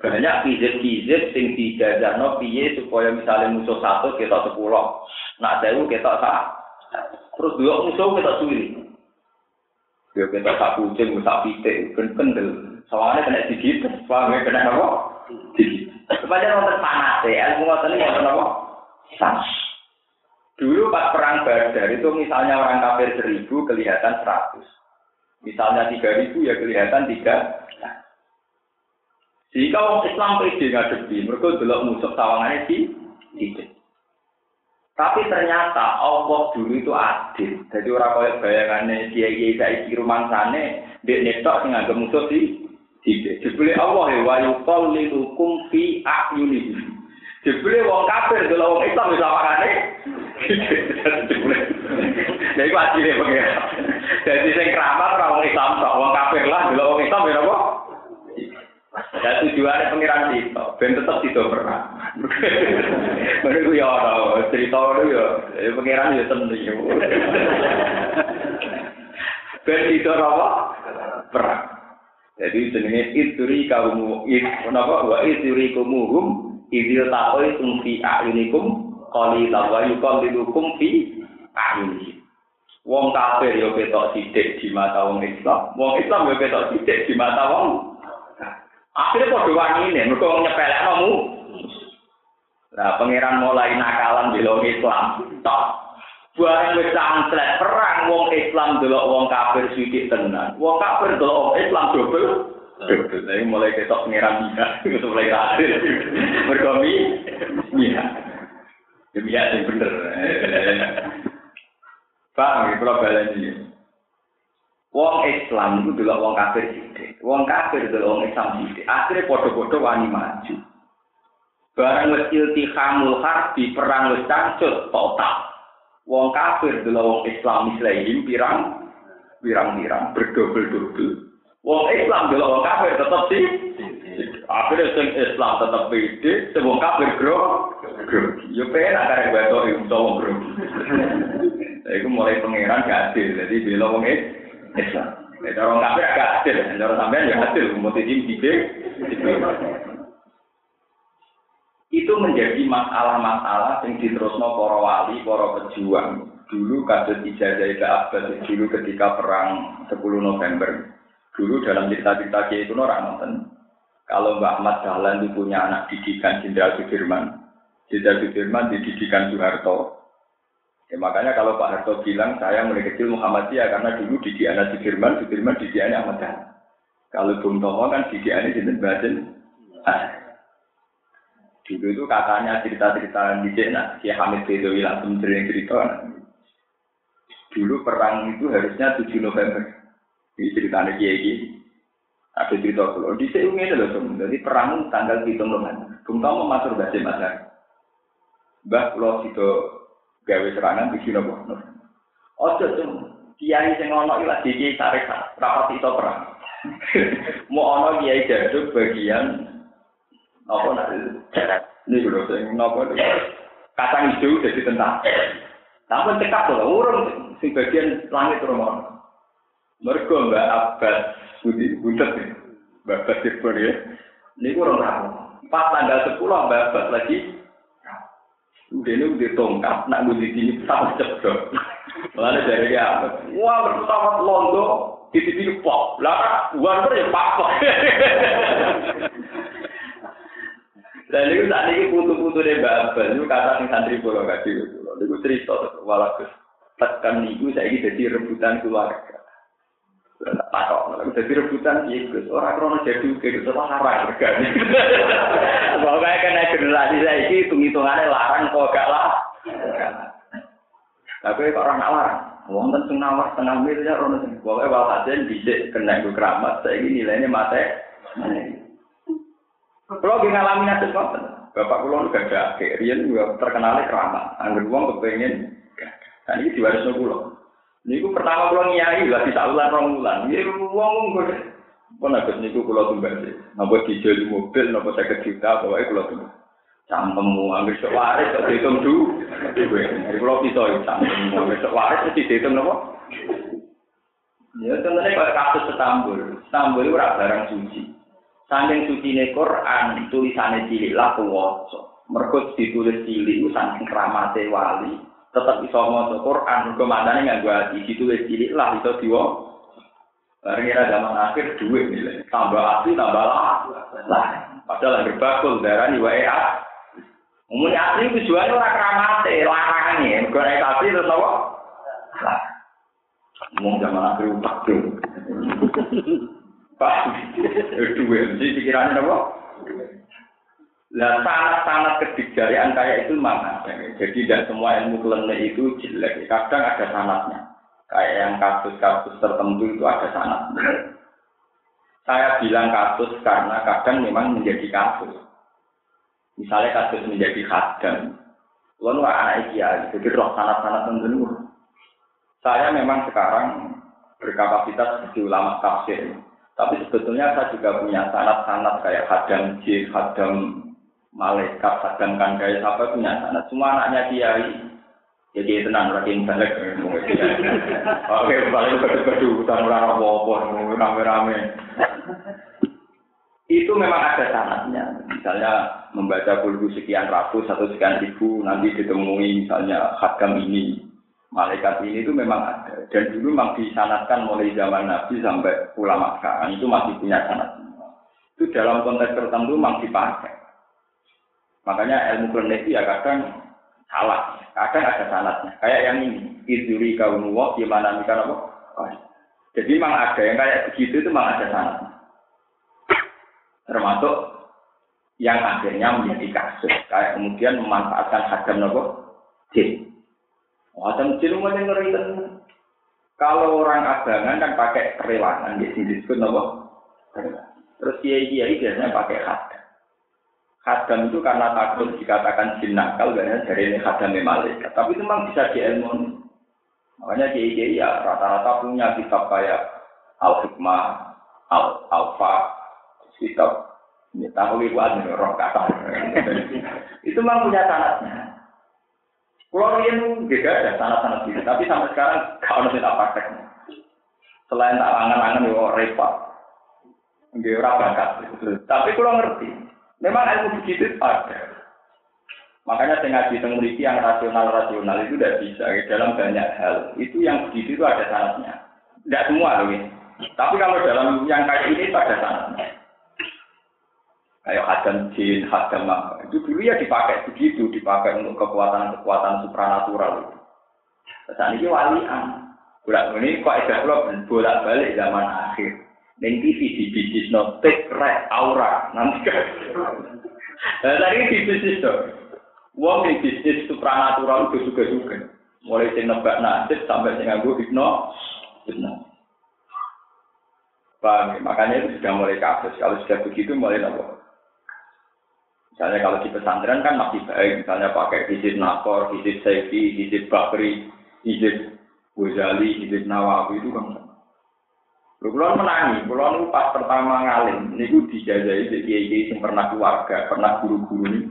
Banyak pizet-pizet sing dijajahno piye supaya misalnya musuh satu kita sepuluh. Nak sewu kita sak. Terus dua musuh kita suwi. Ya kita sak kucing, sak pitik, ben kendel. Soalnya kena digigit, paham ya kena apa? Digigit. Sepanjang wonten panas ya, ilmu ngoten iki wonten apa? Panas. Dulu pas perang Badar itu misalnya orang kafir seribu kelihatan seratus. Misalnya tiga ribu ya kelihatan tiga. Jika orang Islam pede ngadepi, mereka delok musuh sawangannya di tidak. Tapi ternyata Allah dulu itu adil. Jadi orang kaya bayangannya dia kiai saiki rumah sana, dia netok sing nganggep musuh di Tidak. Jebule Allah ya wa yuqallilukum fi a'yunihi. Jebule wong kafir delok wong Islam wis apakane? Lha iku adile pengen. Dadi sing keramat ora wong Islam tok, wong kafir lah delok wong Islam ya apa? Ya tujuannya pengiran itu, ben tetap tidak pernah. Mereka gue ya orang cerita itu ya, pengiran itu tentunya. Ben tidak apa? Pernah. Jadi jenenge istri kamu itu apa? Wah istri kamu idil takoi itu si ahlinikum kali tahu itu kamu dihukum si. Wong kafir yo betok sidik di mata wong Islam. Wong Islam yo betok sidik di mata wong. Akhirnya kok doang ini, mereka nyepelek kamu. Nah, pangeran mulai nakalan di wong Islam. Tok. Barang wis sangslet perang wong Islam delok wong kafir sithik tenan. Wong kafir delok wong Islam dobel. Jadi mulai ketok pangeran bisa, itu mulai hasil. Mereka mi, iya. Demi ya, bener. Pak, kalau balen Wong Islam itu dulu wong kafir sithik. Wong kafir dulu wong Islam sithik. Akhirnya padha-padha wani maju. Barang wis iltihamul harbi perang wis cangcut total. Wong kafir dulu wong Islam Muslim pirang pirang-pirang berdobel-dobel. Wong Islam dulu wong kafir tetep sih. Akhirnya sing Islam pede, sing wong kafir gro. Yo penak karek batok iku wong gro. Iku mulai pangeran gak adil, jadi bela wong Islam. Kafir agak hasil, cara sampean ya hasil, mutin tibe, Itu menjadi masalah-masalah yang diterusno para wali, para pejuang. Dulu kasus ijazah ke Abbas dulu ketika perang 10 November. Dulu dalam cerita-cerita itu orang nonton. Kalau Mbak Ahmad Dahlan itu punya anak didikan Jenderal Sudirman. Jenderal Sudirman dididikan Soeharto. Ya, makanya kalau Pak Harto bilang saya mulai kecil Muhammadiyah karena dulu di Diana Sudirman, di Diana Ahmad Dahlan. Kalau Bung Tomo kan di Diana di Baden. Nah, dulu itu katanya cerita-cerita di Jena, si Hamid Bedowi langsung sering cerita. Dulu perang itu harusnya 7 November. Ini ceritanya Kiai. Ada cerita kalau di sini ini loh, jadi perang tanggal 7 November. Bung Tomo masuk bahasa Masar. Mbah kalau itu gawe serangan di sini boh. Ojo tuh, kiai sing ono ilah di kiai tarik rapat itu perang. Mau ono kiai jaduk bagian apa nak ini dulu sing nopo kacang hijau jadi tentang. Namun cekap loh, urung sing bagian langit rumah. Mereka mbak Abbas Budi Buntet mbak ya. Ini kurang ramu. Pas tanggal sepuluh mbak Abbas lagi Ini udah tongkat, nak gue di sini ceblok. Lalu dari dia, wah pesawat londo, di sini pop. Lah, uang ya pak. Dan itu saat ini putu-putu deh babel, itu kata sing santri pulau kasih pulau. Itu cerita, walaupun tekan niku saya ini jadi rebutan keluarga. Takok dadi rebutan iki Gus. Ora krono jadi Gus. Ora larang? Regane pokoke kena generasi saiki hitung-hitungane larang kok gak lah? Tapi kok ora larang? Wonten sing nawar setengah miliar ono sing pokoke walhasil dhisik kena ku keramat. Saiki nilainya mate. Kalau di ngalami nasib Bapak kulo gak ada Rian juga terkenal keramat. Anggur uang kepengen. Nah ini diwaris kulo. Niku pertama kula ngiyai lah bisa ulang rong ulang. Ya wong kok pun agak niku kula tumbas. Napa dijeli mobil napa 50 juta pokoke kula tumbas. Campemu ambil sewaris kok dihitung du. Jadi kula bisa campemu ambil sewaris mesti dihitung napa? Ya contohnya kalau kasus Istanbul, Istanbul itu barang suci. Saking suci ne Quran, tulisannya cilik lah kuwoso. Merkut ditulis cilik saking keramate wali, tetap iso maca Quran mergo mandane nganggo ati situ cilik lah iso diwo bareng era zaman akhir duit nilai tambah ati tambah lah lah padahal yang berbakul darah di wae Umumnya asli tujuannya orang keramate, larangnya. Mereka naik asli terus apa? Lah. Ngomong zaman akhir utak tuh. Pak, duit. Jadi pikirannya apa? Nah, sangat-sangat kedikjarian kayak itu mana? Jadi tidak semua ilmu klinik itu jelek. Kadang ada sanatnya. Kayak yang kasus-kasus tertentu itu ada sanatnya. Saya bilang kasus karena kadang memang menjadi kasus. Misalnya kasus menjadi khadam. Lalu anak kiai, jadi roh sanat-sanat tertentu. Saya memang sekarang berkapasitas seperti ulama tafsir. Tapi sebetulnya saya juga punya sanat-sanat kayak hadam jin, hadam malaikat kadang kandai apa punya sanat. Semua anaknya kiai. Jadi tenang lagi balik. Oke, balik bedu-bedu, utang orang apa rame-rame. Itu memang ada sanatnya. Misalnya membaca kulhu sekian ratus atau sekian ribu, nanti ditemui misalnya hadam ini, malaikat ini itu memang ada. Dan dulu memang disanatkan mulai zaman Nabi sampai ulama sekarang itu masih punya sanatnya. Itu dalam konteks tertentu memang dipakai. Makanya ilmu klinik ya kadang salah, kadang ada sanatnya. Kayak yang ini, iduri kaum gimana nih apa? Jadi memang ada yang kayak begitu itu memang ada sanatnya. Termasuk yang akhirnya menjadi kasus. Kayak kemudian memanfaatkan hadam nopo jin. Hadam jin macam ngeri Kalau orang abangan kan pakai kerewangan, di disebut nopo. Terus kiai kiai biasanya pakai hadam. Hadam itu karena takut dikatakan jin nakal, banyak dari ini hadam malaikat. Tapi itu memang bisa diilmuni. Makanya kiai ya rata-rata punya kitab kayak Al-Hikmah, Al-Alfa, kitab ini tahu ibu roh kata. itu memang punya sanatnya. Pulau ini juga ada sanat-sanat gitu, tapi sampai sekarang kalau tidak praktek. Selain tak angan-angan yo repot. Nggih ora bakat. Tapi kalau ngerti. Memang ilmu begitu ada. Makanya saya ngaji tentang yang rasional-rasional itu tidak bisa. Dalam banyak hal, itu yang begitu itu ada syaratnya. Tidak semua loh ini. Tapi kalau dalam yang kayak ini itu ada syaratnya. Kayak hadam jin, hadam apa. Itu dulu ya dipakai begitu, dipakai untuk kekuatan-kekuatan supranatural. Saat ini walian. Bolak ini kok ada bolak balik zaman akhir. Neng TV di bisnis no take red aura nanti kan. Nah, tadi di bisnis tuh. Wong di bisnis supranatural itu juga juga. Mulai sing nebak nasib sampai sing nganggo hipno, hipno. Paham? Ya? Makanya itu sudah mulai kasus. Kalau sudah begitu mulai nopo. Misalnya kalau di pesantren kan masih baik. Misalnya pakai hizib Nakor, hizib Saifi, hizib Bakri, hizib Ghazali, hizib Nawawi itu kan Lho kula menangi, kula niku pas pertama ngalim niku dijajahi di kiai sing pernah keluarga, pernah guru-guru ini.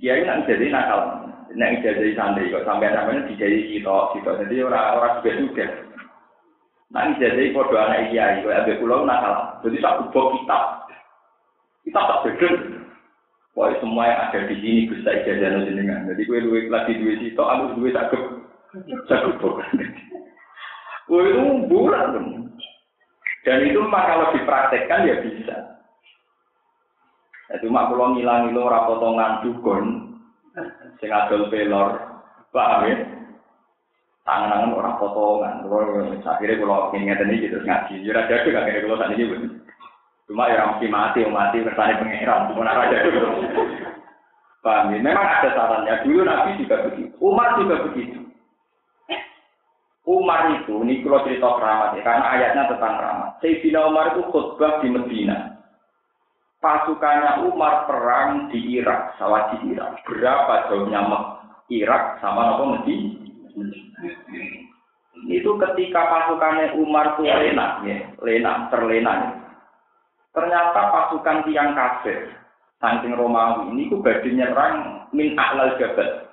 Kiai nak jadi nakal, nak jadi santri kok sampai sampai dijajahi sitok sitok. Jadi orang orang juga. Nak jadi kode anak kiai, kok abe kula nakal. Jadi tak buka kitab, kita tak beda. Pokoknya semua yang ada di sini bisa ijazah jenengan. Jadi kue duit lagi duit sitok, aku duit sakit, sakit Oh itu bulan Dan itu mah kalau dipraktekkan ya bisa. Ya, cuma kalau ngilang-ngilang ora potongan dukun, sing adol pelor, paham ya? Tangan-tangan orang potongan. Akhirnya kalau ingin ini gitu ngaji, jurah ya jadi akhirnya kalau saat ini Cuma ya mesti mati, mati kersane pangeran, cuma aja dulu. Paham ya? Memang ada sarannya. Dulu Nabi juga begitu, Umar juga begitu. Umar itu, ini kalau cerita keramat ya, karena ayatnya tentang keramat. Sayyidina Umar itu khutbah di Medina. Pasukannya Umar perang di Irak, sawah di Irak. Berapa jauhnya Irak sama apa Medina? Itu ketika pasukannya Umar itu lena, ya, lena, terlena. Ya. Ternyata pasukan tiang kafir, saking Romawi, ini ku badai nyerang min a'lal jabal.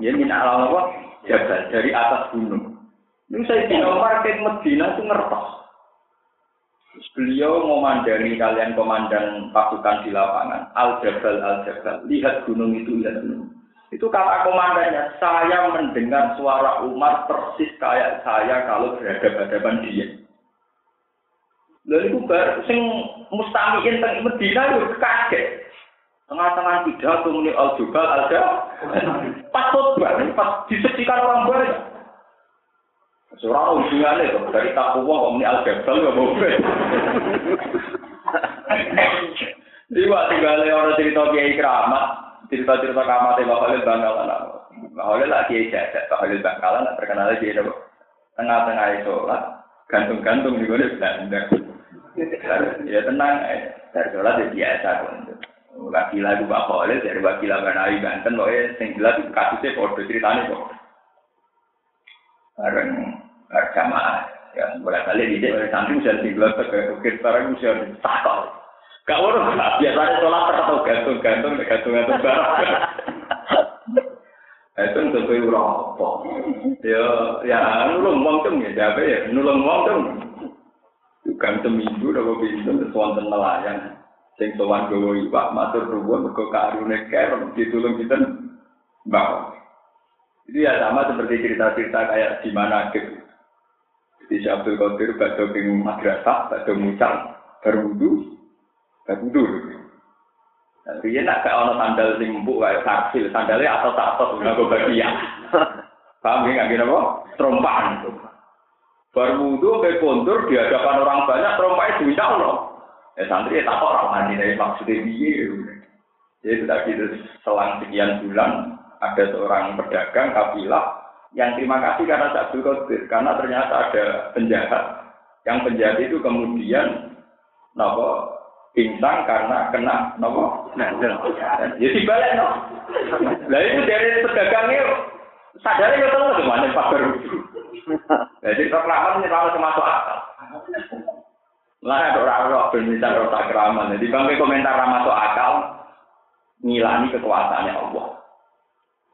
Ya, min a'lal apa? Jabal dari atas gunung. Ini saya di nomor ke Medina itu ngertos. Beliau memandani kalian komandan pasukan di lapangan. Al Jabal, Al Jabal. Lihat gunung itu, lihat gunung. Itu kata komandannya, saya mendengar suara Umar persis kayak saya kalau berhadapan-hadapan dia. Lalu itu baru sing mustamiin teng Medina itu kaget. Tengah-tengah pidato muni al jubal al pas khotbah, pas disaksikan orang banyak. Surah hubungannya tuh dari takwa kok muni al jabal gak mau Jadi waktu gale orang cerita kiai keramat, cerita-cerita keramat ya bakal bangkalan aku. Bakal lah kiai jadat, bakal bangkalan terkenal lagi ya tengah-tengah sholat, gantung-gantung di gue Belanda. Ya tenang, dari sholat ya biasa kok. Wakila itu Pak Khalid dari Wakila Banawi Banten, pokoknya yang jelas itu kasusnya kode ceritanya kok. Bareng jamaah, ya boleh kali di sini santri bisa digelar ke ukir sekarang bisa ditakal. Gak urus, biasanya sholat atau gantung-gantung, gantung-gantung barang. Itu untuk itu apa? Ya, ya nulung wong tuh ya, jabe ya, nulung wong tuh. Bukan seminggu, udah pintu, sesuatu nelayan. Sing sowan gowo iwak, matur ruwun, mergo karune kerem, ditulung kita, mbak. Itu ya sama seperti cerita-cerita kayak di mana gitu. Jadi si Abdul Qadir badhe ping madrasah, badhe mucal, berwudu, berwudu. Tapi ya nak kayak ono sandal sing empuk sandalnya atau tak atau nganggo bagian. Paham ya nggak apa? Trompaan. Berwudu ke kontur di hadapan orang banyak, trompanya diminta loh. Ya santri ya tak orang mandi dari maksudnya dia. Jadi tadi itu selang sekian bulan ada seorang pedagang kafilah yang terima kasih karena Abdul Qadir karena ternyata ada penjahat. Yang penjahat itu kemudian nopo pingsan karena kena nopo nah ya balik no. Lah itu dari pedagangnya sadarnya ya tahu gimana pak baru. Jadi reklaman ini selalu termasuk akal lah ada orang-orang bermisal rasa keraman jadi bangkai komentar masuk akal ngilani kekuasaannya Allah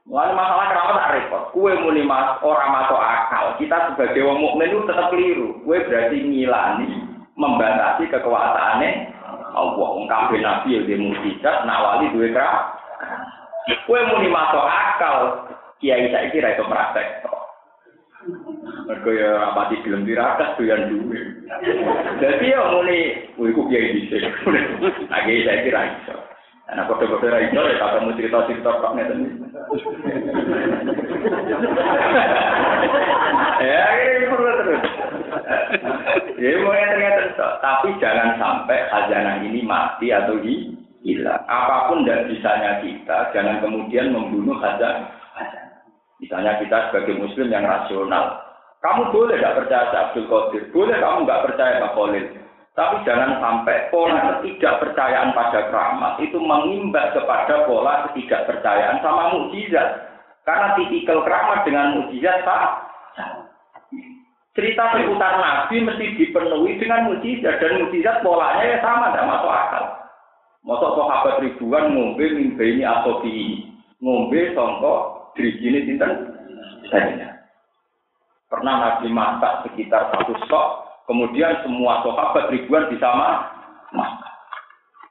Lalu masalah keramat tak repot. Kue muni mas orang masuk akal. Kita sebagai wong mukmin itu tetap keliru. Kue berarti ngilani, membatasi kekuasaannya Allah. Kabeh nabi ya dia mukjizat, nawali duwe kera. Kue muni masuk akal, kiai saya kira itu praktek. Mergo ya apa di film dirakas yang duwe. Jadi ya muni, kue ku kiai. Nah, kiai saya kira itu. Nah, kode-kode ra iso ya kamu cerita-cerita kok ngeten. Ya, ini perlu terus. Ya, mau ternyata tapi jangan sampai khazanah ini mati atau hilang. Apa pun tidak bisanya kita, jangan kemudian membunuh khazanah. Misalnya kita sebagai muslim yang rasional, kamu boleh tidak percaya Abdul Qadir, boleh kamu nggak percaya Pak Khalil, tapi jangan sampai pola ketidakpercayaan pada keramat itu mengimbas kepada pola ketidakpercayaan sama mukjizat. Karena tipikal keramat dengan mukjizat tak Cerita seputar Nabi mesti dipenuhi dengan mukjizat dan mukjizat polanya ya sama, tidak masuk akal. Masuk sahabat ribuan ngombe mimpi ini atau di ngombe songkok dirijini sinten saja. Pernah Nabi masak sekitar satu stok Kemudian semua sahabat ribuan bisa makan.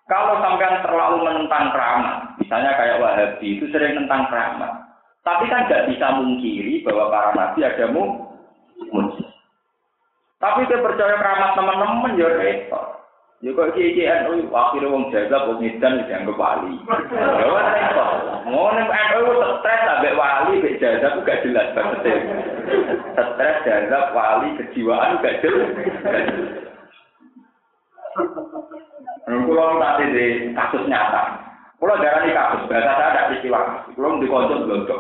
Kalau sampean terlalu menentang keramat, misalnya kayak Wahabi itu sering tentang keramat. Tapi kan tidak bisa mungkiri bahwa para nabi ada mujizat. Tapi saya percaya keramat teman-teman ya repot. Ya kok iki iki NU akhire wong jaga wong edan dianggap wali. Ya ora repot. Ngono NU stres ambek wali mek jaga ku gak jelas banget. Stres jaga wali kejiwaan gak jelas. Kulo nanti di kasus nyata. Kulo darani kasus, bahasa saya ada peristiwa. Kulo di konco.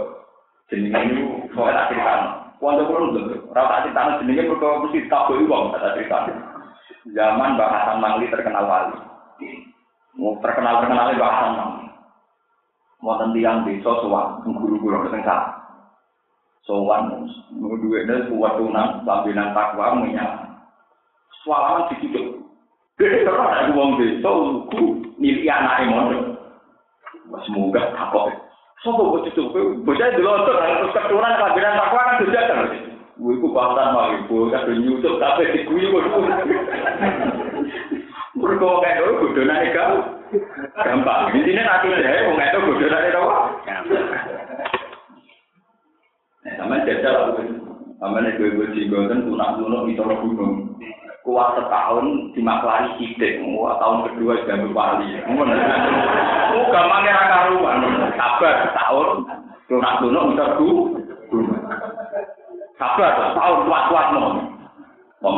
Jenenge itu kok tak cerita. Konco kulo blodok. Ora tak cerita jenenge mergo mesti tabu wong tak cerita. Zaman Mbak Hasan Mangli terkenal wali. Mau terkenal terkenalnya Mbak Hasan Mangli. Mau tentiang desa sowan guru-guru keteng sana. Sowan duwene kuat tunan pambinan takwa menyang. Swalaman dicucuk. Dene terus ada wong desa ku milik anake mondok. Semoga kapok. Sopo kok cucuk bocah delok terus keturunan pambinan takwa kan dojakan. gue itu bahkan malah gue kasih nyusup tapi di gue gue dulu berkuah kayak dulu gue dona ikan gampang. Di sini nanti deh mau kayak dulu gue dona ikan nah sama jajal sama nih gue gue cibo kan tuh nak itu lo gunung. Kuat setahun dimaklari sidik kuat tahun kedua jam berwali mau gampangnya rakaruan sabar setahun tuh nak dulu itu Sabar, tahun kuat-kuat mau. Om,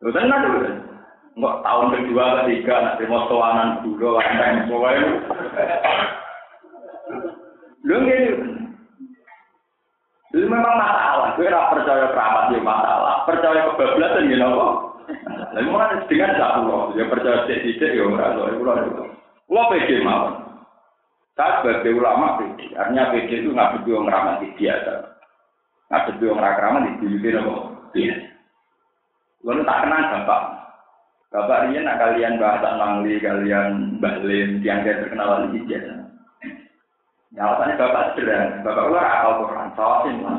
lu tenang dulu. Enggak tahun kedua, ketiga, nak terima soanan dulu, semua itu. Lu gini, itu memang masalah. Gue rasa percaya keramat dia masalah. Percaya kebablasan gitu kok. Lalu mana dengan satu dia percaya tidak ya orang tua itu loh. Lo pede mau. Saya sebagai ulama pede. Artinya pede itu nggak butuh ngeramati biasa. Dua orang keramat di sini nopo. Iya. Lalu tak kenal bapak. Bapak Rian nak kalian bahasa Mangli, kalian Bahlin, yang saya terkenal di sini. Ya alasannya bapak sederhana, bapak keluar akal Quran, sawasin lah.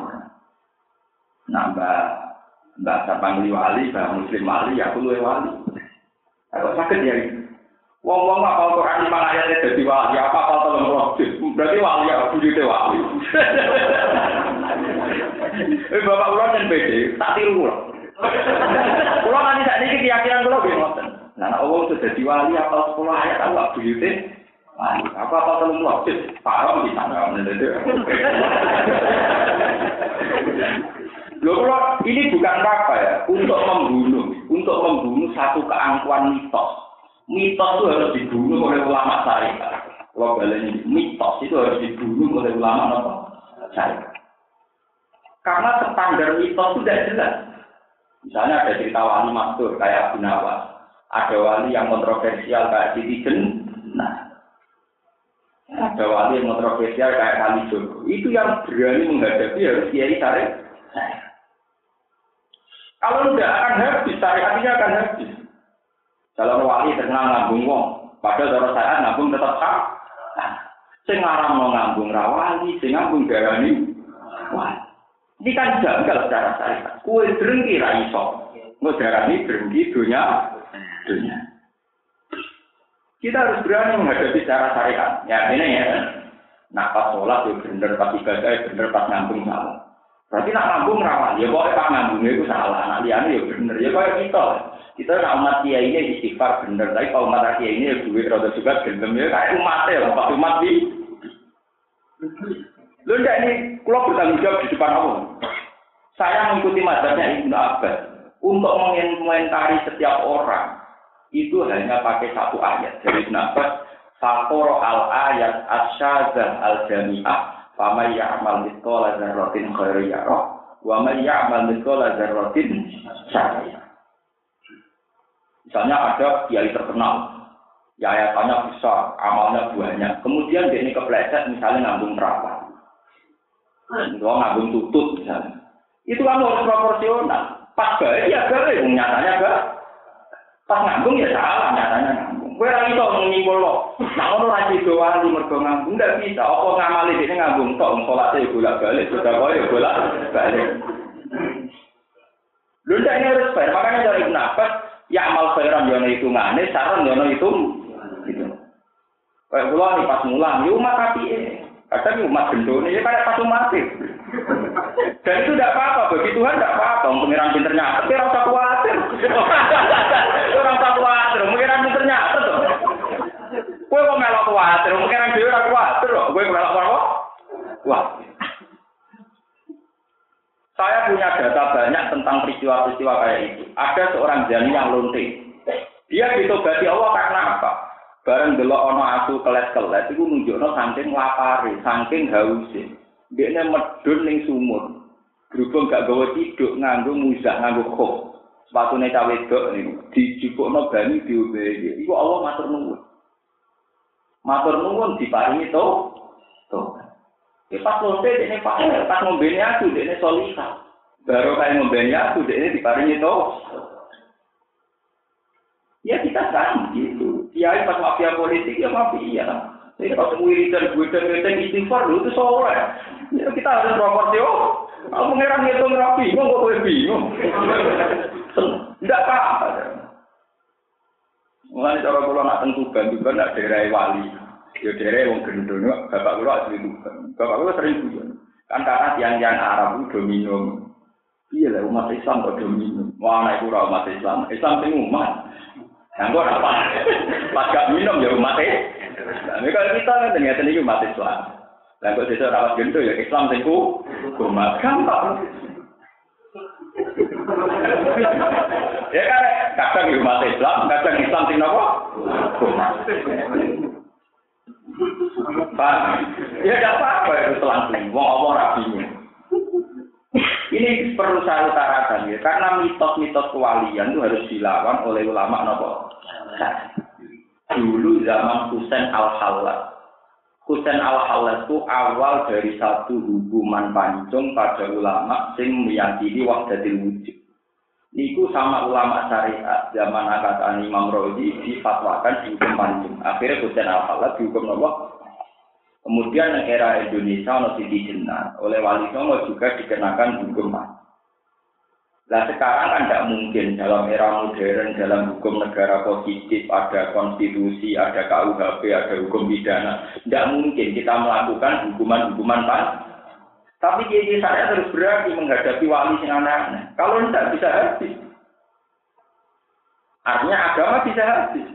Mbak mbak Sapangli wali, mbak Muslim wali, ya aku luwe wali. Aku sakit ya. Wong-wong apal Quran lima ayat jadi wali, apa apal tolong roh Berarti wali ya, bujute wali. Eh bapak ulang dan PD, tak tiru ulang. Kulo nanti saat ini keyakinan kulo gue ngoten. Nah, Allah sudah jadi wali apal sepuluh ayat, aku bujute apa apa kalau mau paham di sana Loh, ini bukan apa ya, untuk membunuh, untuk membunuh satu keangkuhan mitos. Mitos itu harus dibunuh oleh ulama syariat. Kalau ini mitos itu harus dibunuh oleh ulama apa? Karena standar mitos tidak jelas. Misalnya ada cerita wali mastur kayak Abu Nawas. Ada wali yang kontroversial kayak Siti Nah, ada wali yang kontroversial kayak Kali Joko. Itu yang berani menghadapi harus kiai tarik. Kalau tidak akan habis, syariatnya akan habis. Kalau wali terkenal ngambung wong, padahal cara saya ngambung tetap sah. Nah, sing mau ngambung rawali, sing ngambung darani. Ini kan janggal secara syariat. Kue drengki ra iso. Darani drengki dunia dunia. Kita harus berani menghadapi secara syariat. Ya ini ya. Nah pas sholat ya bener, pas ibadah ya bener, pas ngambung salah. Berarti nak ngambung rawan. Ya pokoknya pas ngambungnya itu salah. Nah liane ya bener. Ya kayak kita. Kita nak umat dia ini istighfar bener. Tapi kalau umat dia ini ya duit rada juga gendem ya kayak umat ya. Pas umat di. Lu enggak ini, kalau bertanggung jawab di depan Allah. Saya mengikuti mazhabnya Ibnu Abbas untuk mengomentari setiap orang itu hanya pakai satu ayat dari Nafas Fakoro al ayat asyazah al jami'ah Fama ya'mal mitkola zarrotin khairu ya'roh Wa ma ya'mal mitkola zarrotin Misalnya ada kiai terkenal Ya ayatannya besar, amalnya banyak. Kemudian dia ini kepleset misalnya ngambung perawan. Kalau ngambung tutut misalnya. Itu kan harus proporsional. Pas baik ya baik, nyatanya baik. Pas ngambung ya salah nyatanya ngambung. Kowe ora iso nyimpul lo. Nah ono ra sido wali mergo ngambung ndak bisa. Apa ngamali dene ngambung tok salate bolak-balik, sudah kok yo bolak-balik. Lho ndak ini harus fair. Makanya dari Ibn Abbas, ya amal khairan yo hitungane, saran yo itu. Gitu. Kayak kula pas mulang, yo umat api Kadang umat gendone ya kayak pas umat Dan itu tidak apa-apa, bagi Tuhan tidak apa-apa. Pengiran pinternya, tapi rasa khawatir. Orang tak kuatir, pengiran pinternya, tuh. Kue kok melok kuatir, pengiran dia orang kuatir, kue melok apa? Wah. Saya punya data banyak tentang peristiwa-peristiwa kayak itu. Ada seorang jani yang lonting. Dia ditobati Allah karena apa? Bareng delok ono aku kelet-kelet iku nunjukno saking lapare, saking hause. Dekne medun ning sumur. Berhubung gak gawe tiduk nganggo muzah nganggo khuf. Sepatune cawe wedok niku dijupukno banyu diombe. Iku Allah matur nuwun. Matur nuwun diparingi to. To. Ya pas lonte dekne Pak, pas ngombene aku dekne solihah. Baru kayak ngombene aku dekne diparingi to. Ya kita kan. Kiai pas mafia politik ya mafia. Ini wiridan gue dan istighfar dulu itu soleh. Ya, kita harus proporsi. Oh, aku mengira ngitung rapi, kok gue bingung. Tidak apa-apa. Mulai cara kalau nak tentu kan juga nak daerah wali. Ya daerah yang gendong, bapak kulo asli tuban. Bapak kulo sering tuban. Kan karena tiang-tiang Arab itu domino. Iya lah umat Islam kok domino. Wah, anak itu umat Islam. Islam itu umat. Yang gue apa? Pas gak minum ya umat Nah, ini kalau kita kan ternyata ini umat Islam. Dan kok sesuatu rawat gendut ya Islam itu umat gampang. ya kan kadang umat Islam, kadang Islam sing nopo? Umat. Pak, ya gak apa-apa itu selang Wong Allah rapi ini perlu saya utarakan ya, karena mitos-mitos kewalian itu harus dilawan oleh ulama nopo. Dulu zaman Husain al Halal, Husain al Halal itu awal dari satu hubungan pancung pada ulama sing meyakini wahdatil wujud. Niku sama ulama syariat zaman angkatan Imam Rozi difatwakan dihukum pancung. Akhirnya Hussein al dihukum nopo. Kemudian era Indonesia no Siti Jenar oleh Wali Songo juga dikenakan hukum pancung. Nah sekarang kan tidak mungkin dalam era modern, dalam hukum negara positif, ada konstitusi, ada KUHP, ada hukum pidana. Tidak mungkin kita melakukan hukuman-hukuman pas. Tapi kiai saya terus berani menghadapi wali yang aneh-aneh. Kalau tidak bisa habis. Artinya agama bisa habis.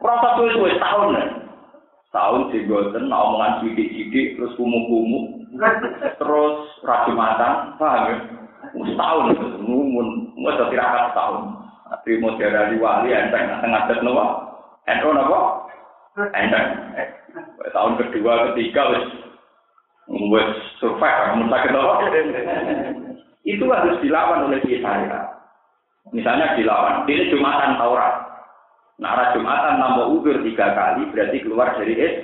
Proses itu tahun nih. Tahun sih gue omongan sidik-sidik terus kumuh-kumuh terus rajumatan, paham ya? Setahun itu, ngumun, mau tirakat setahun. Tapi mau di wali, enteng, tengah tet nopo, ento nopo, enteng. Tahun kedua, ketiga, wes, wes survive, kamu sakit nopo. Itu harus dilawan oleh kita. Misalnya dilawan, ini Jumatan Taurat. Nah, Jumatan nambah udur tiga kali, berarti keluar dari es.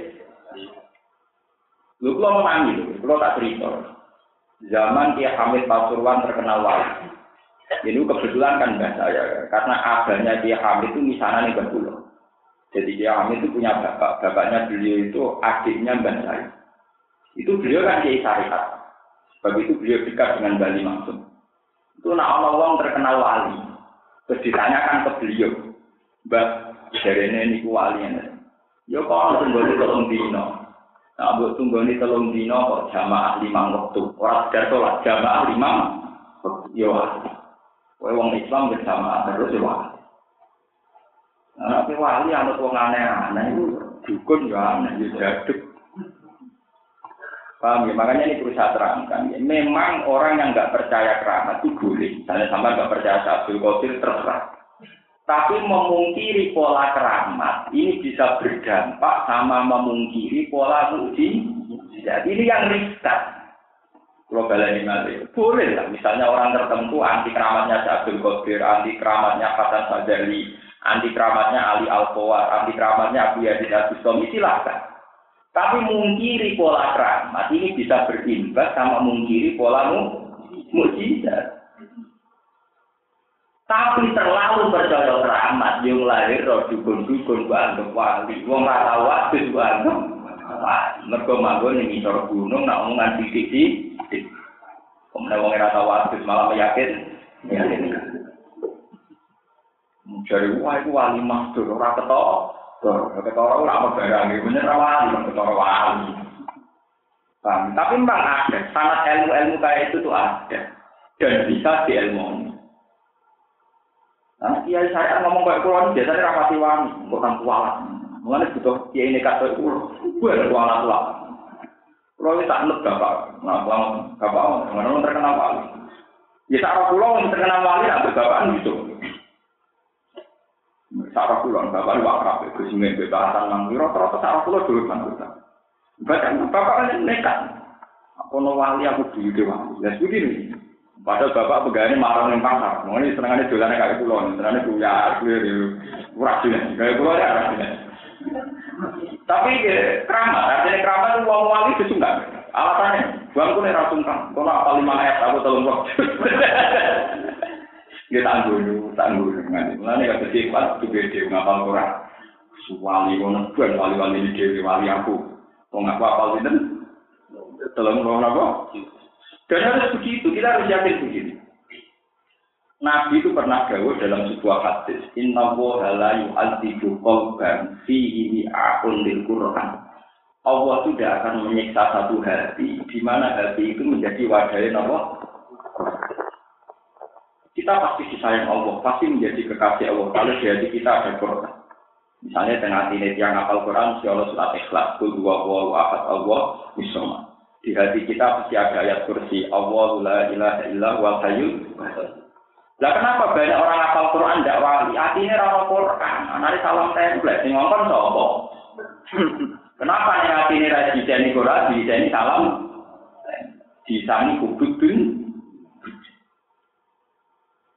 Lu kalau lu tak cerita. Zaman dia Hamid Pasuruan terkenal wali. Ini kebetulan kan mbak saya, karena abahnya dia Hamid itu misalnya nih pulau. Jadi dia Hamid itu punya bapak, bapaknya beliau itu adiknya mbak saya. Itu beliau kan kiai syariat. Sebab itu beliau dekat dengan Bali Maksud. Itu nak orang terkenal wali. Terus ditanyakan ke beliau, Mbak, dari ini wali ini. Ya kok di tolong dino. Nah, buat ini telung dino kok jamaah lima waktu. Orang sekedar sholat jamaah lima. Ya wali. Kowe wong Islam bersama terus ya wali. Nah, tapi wali anut wong aneh-aneh itu dukun ya aneh, ya jaduk. Paham ya? Makanya ini perlu saya terangkan. Ya. Memang orang yang nggak percaya keramat itu boleh. Misalnya sama nggak percaya Abdul Qadir terserah. Tapi memungkiri pola keramat ini bisa berdampak sama memungkiri pola muji. Jadi ini yang riskan. Kalau ini nanti boleh lah. Misalnya orang tertentu anti keramatnya Abdul Qadir, anti keramatnya Hasan Sadali, anti keramatnya Ali Al anti keramatnya Abu Yazid Al Bustami silahkan. Tapi mungkiri pola keramat ini bisa berimbas sama mungkiri pola mujizat. Tapi terlalu percaya keramat yang lahir roh dukun-dukun anggap wali. Wong ora tau wadus gua anggap wali. Mergo gunung nak omongan titik-titik. Kemudian wong ora tau malah meyakin. Yakin. Jadi wah itu wali masdur ora ketok. Ketara ora apa barang iki bener wali, ketara wali. Tapi memang ada, sangat ilmu-ilmu kayak itu tuh ada. Dan bisa diilmoni. Nah, kiai saya ngomong kayak kulon biasanya rapati wani, bukan kualat. Mengenai butuh kiai ini kata itu, gue ada kualat lah. Kalau ini tak nut bapak, nah kalau bapak, mana terkenal wali. Ya cara pulau yang terkenal wali, nah bapak gitu. Cara pulau, bapak itu akrab, itu sih nggak bebasan nang rata-rata cara pulau dulu kan kita. Bapak bapak kan nekat. Aku wali aku dulu dewa, ya begini. Padahal bapak pegawai marah yang pasar. Mau ini senangannya jualannya kayak pulau, senangannya punya clear, kurang jelas. Kayak pulau ya kurang. Tapi keramat, artinya keramat itu uang wali itu enggak. Alasannya, bangku nih rasungkan. Kau nak apa lima ayat aku tolong kok. Dia tangguh dulu, tangguh dulu. Mulanya gak bersifat, itu beda ngapal Quran. Wali kono ben wali-wali ini dewi wali aku. Kok ngaku apal itu? Tolong apa? Dan harus begitu, kita harus yakin begitu. Nabi itu pernah gawe dalam sebuah hadis, Inna woha la yu'adzibu qalban fihi akun lil Qur'an. Allah tidak akan menyiksa satu hati, di mana hati itu menjadi wadahnya Allah. Kita pasti disayang Allah, pasti menjadi kekasih Allah. Kalau di hati kita ada Quran. Misalnya tengah ini yang hafal Quran, si Allah surat ikhlas, kul dua ahad Allah, misalnya di hati kita pasti ada ayat kursi Allah la ilaha illa wa hayyul Lah kenapa banyak orang hafal Quran tidak wali? Artinya orang Quran, nanti salam template, sing ngomong sapa? Kenapa hati ini rajin desain Quran, desain salam? Disani kubut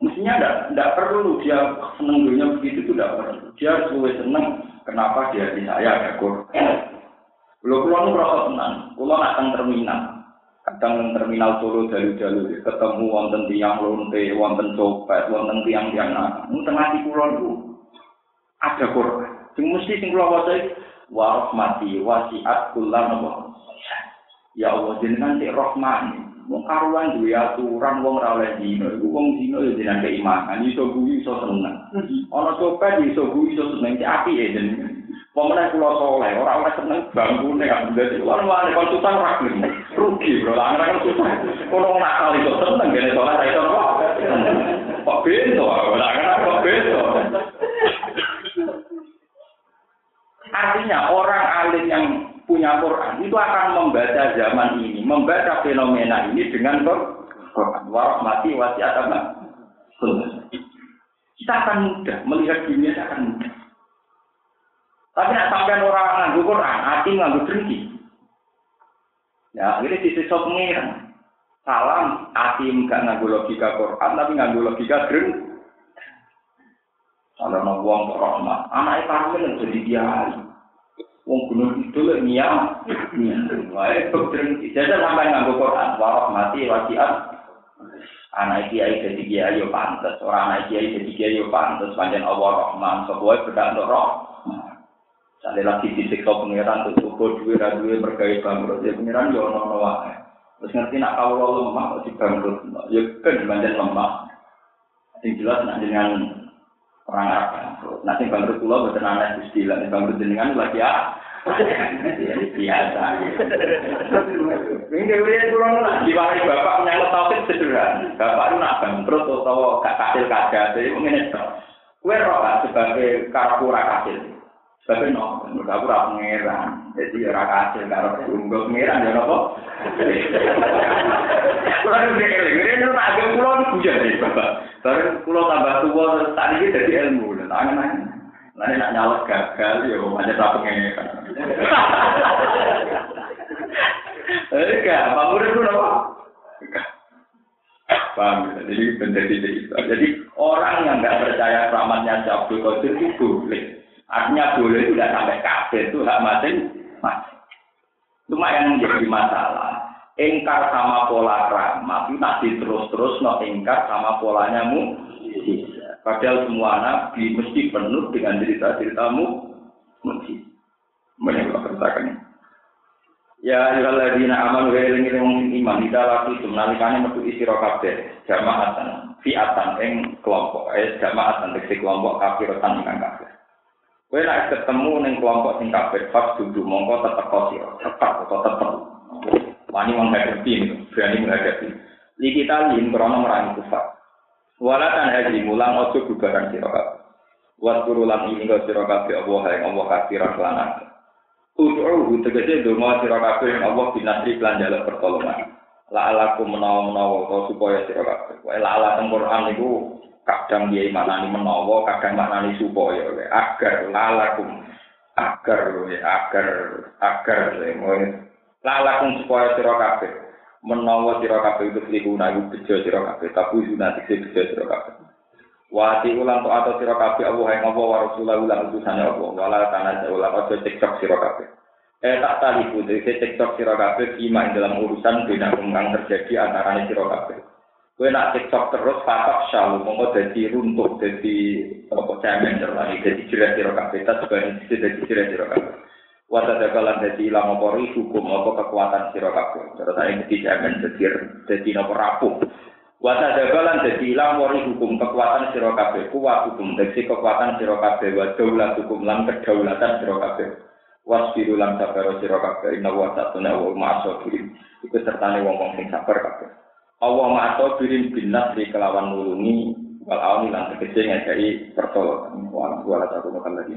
Mestinya tidak perlu dia seneng dunia begitu itu tidak perlu. Dia harus seneng. Kenapa dia di saya ada Quran? Kalau pulau merasa tenang, pulau nak terminal, kadang terminal Solo jalu-jalu ketemu wonten tiang lonte, wonten copet, wonten tiang-tiang nak, tengah di pulau itu ada Quran. Sing mesti sing kula waca wa rahmati wasiat kullan Ya Allah jenengan sik rahman. Wong karuan duwe aturan wong ora oleh dino, iku wong dino ya jenengan keimanan, iso guyu iso seneng. Ana copet iso guyu iso seneng, apik ya jenengan. Pemenang kula soleh, ora oleh seneng bangkune kan dadi lan wani konsultan ra Rugi bro, lan kan susah. Kono nakal iso seneng gene soleh ra iso kok. Bento, ora kan kok bento. Artinya orang alim yang punya Quran itu akan membaca zaman ini, membaca fenomena ini dengan Quran. Warahmati wasiat apa? Kita akan mudah melihat dunia akan mudah. Tapi nak sampai orang nganggu Quran, hati nganggu dengki. Ya, ini sisi pengiran. Salam, hati enggak nganggu logika Quran, tapi nganggu logika dengki. Kalau mau buang rahmat, anak itu jadi kiai. Wong gunung itu lek niat, wae dokter jajal sampai nganggo Quran, warah mati wasiat. Anak kiai jadi kiai yo pantes, orang anak kiai jadi kiai yo pantes, panjen Allah Rahman, sebuah untuk roh. Sale lagi disiksa pangeran tuh cukup duwe ra duwe berkait bangkrut ya pangeran yo ono ono wae. Terus ngerti nak kalau lemah kok bangkrut, ya kan panjen lemah. Sing jelas nak dengan orang Arab bangkrut. Nanti bangkrut pulau betul aneh gusti lah. Bangkrut jenengan lagi ya. Biasa. Ini dewi pulau lah. Diwari bapak menyangkut topik sederhana. Bapak itu nak bangkrut atau gak kasil. Jadi mungkin itu. Kue roh sebagai karapura kasil. Sebagai no, aku ora pangeran. Jadi pangeran ya nopo. Kulo nek ngene tak agak iki Bapak. Tambah nyalek gagal ya aja. Eh gak, ku nopo? Paham, jadi menjadi. Jadi orang yang nggak percaya keramatnya Abdul Qadir itu boleh. Artinya boleh tidak sampai kafir itu hak masing. Cuma yang menjadi masalah, ingkar sama pola ramah itu nanti terus-terus no ingkar sama polanya mu. Padahal semua nabi mesti penuh dengan cerita-ceritamu mesti. Menyebar pertakan Ya ayyuhalladzina amanu wa ilayhi wong iman ida laki nalikane metu isi kabeh jamaatan fiatan ing kelompok eh jamaatan tegese kelompok kafirotan ingkang kafir Kowe nek ketemu ning kelompok sing kafir pas dudu mongko tetep sira, tetep atau tetep. Wani menghadapi, berani menghadapi. Li kita lin krono merangi kufar. Walatan haji mulang ojo bubaran sira kabeh. Wat kurulan ini kau sira kabeh Allah yang Allah kafiran kelanan. Ud'uhu tegese donga sira kabeh yang Allah binasri lan jaluk pertolongan. La alaku menawa-menawa supaya sira kabeh. Wae la ala teng Quran niku kadang dia maknani menawa, kadang maknani supaya agar lalakum agar agar agar lalakum supaya sira kabeh. Menawa sira kabeh itu iku bejo sira kabeh. Tapi sunat sing bejo sira kabeh. Wati ulang to atau sira kabeh Allah yang Allah wa Rasulullah ulang utusane Allah. Wala kana ulang aja tiktok sira kabeh. Eh tak tali kudu tiktok sira kabeh iman dalam urusan bina kang terjadi antara sira kabeh Kue nak tiktok terus patok syalu, mongko jadi runtuh, jadi apa cemen terlari, jadi jelas di rokaat kita sebagai jadi jelas di rokaat. Wata dagalan jadi ilang apa hukum apa kekuatan si rokaat. Terus saya jadi cemen, jadi jadi nopo rapuh. Wata dagalan jadi ilang wari hukum kekuatan si rokaat. Kuat hukum, jadi kekuatan si rokaat. Wadaulat hukum lan kedaulatan si rokaat. Wasbiru lan sabar si rokaat. Inna wa satuna wa ma'asofirin. Itu sertane wong-wong sing sabar kabeh. Allah ma'ato birin bin nasri kelawan nulungi wal awni lan tegese ngajai pertolongan. Wa ala satu makan lagi.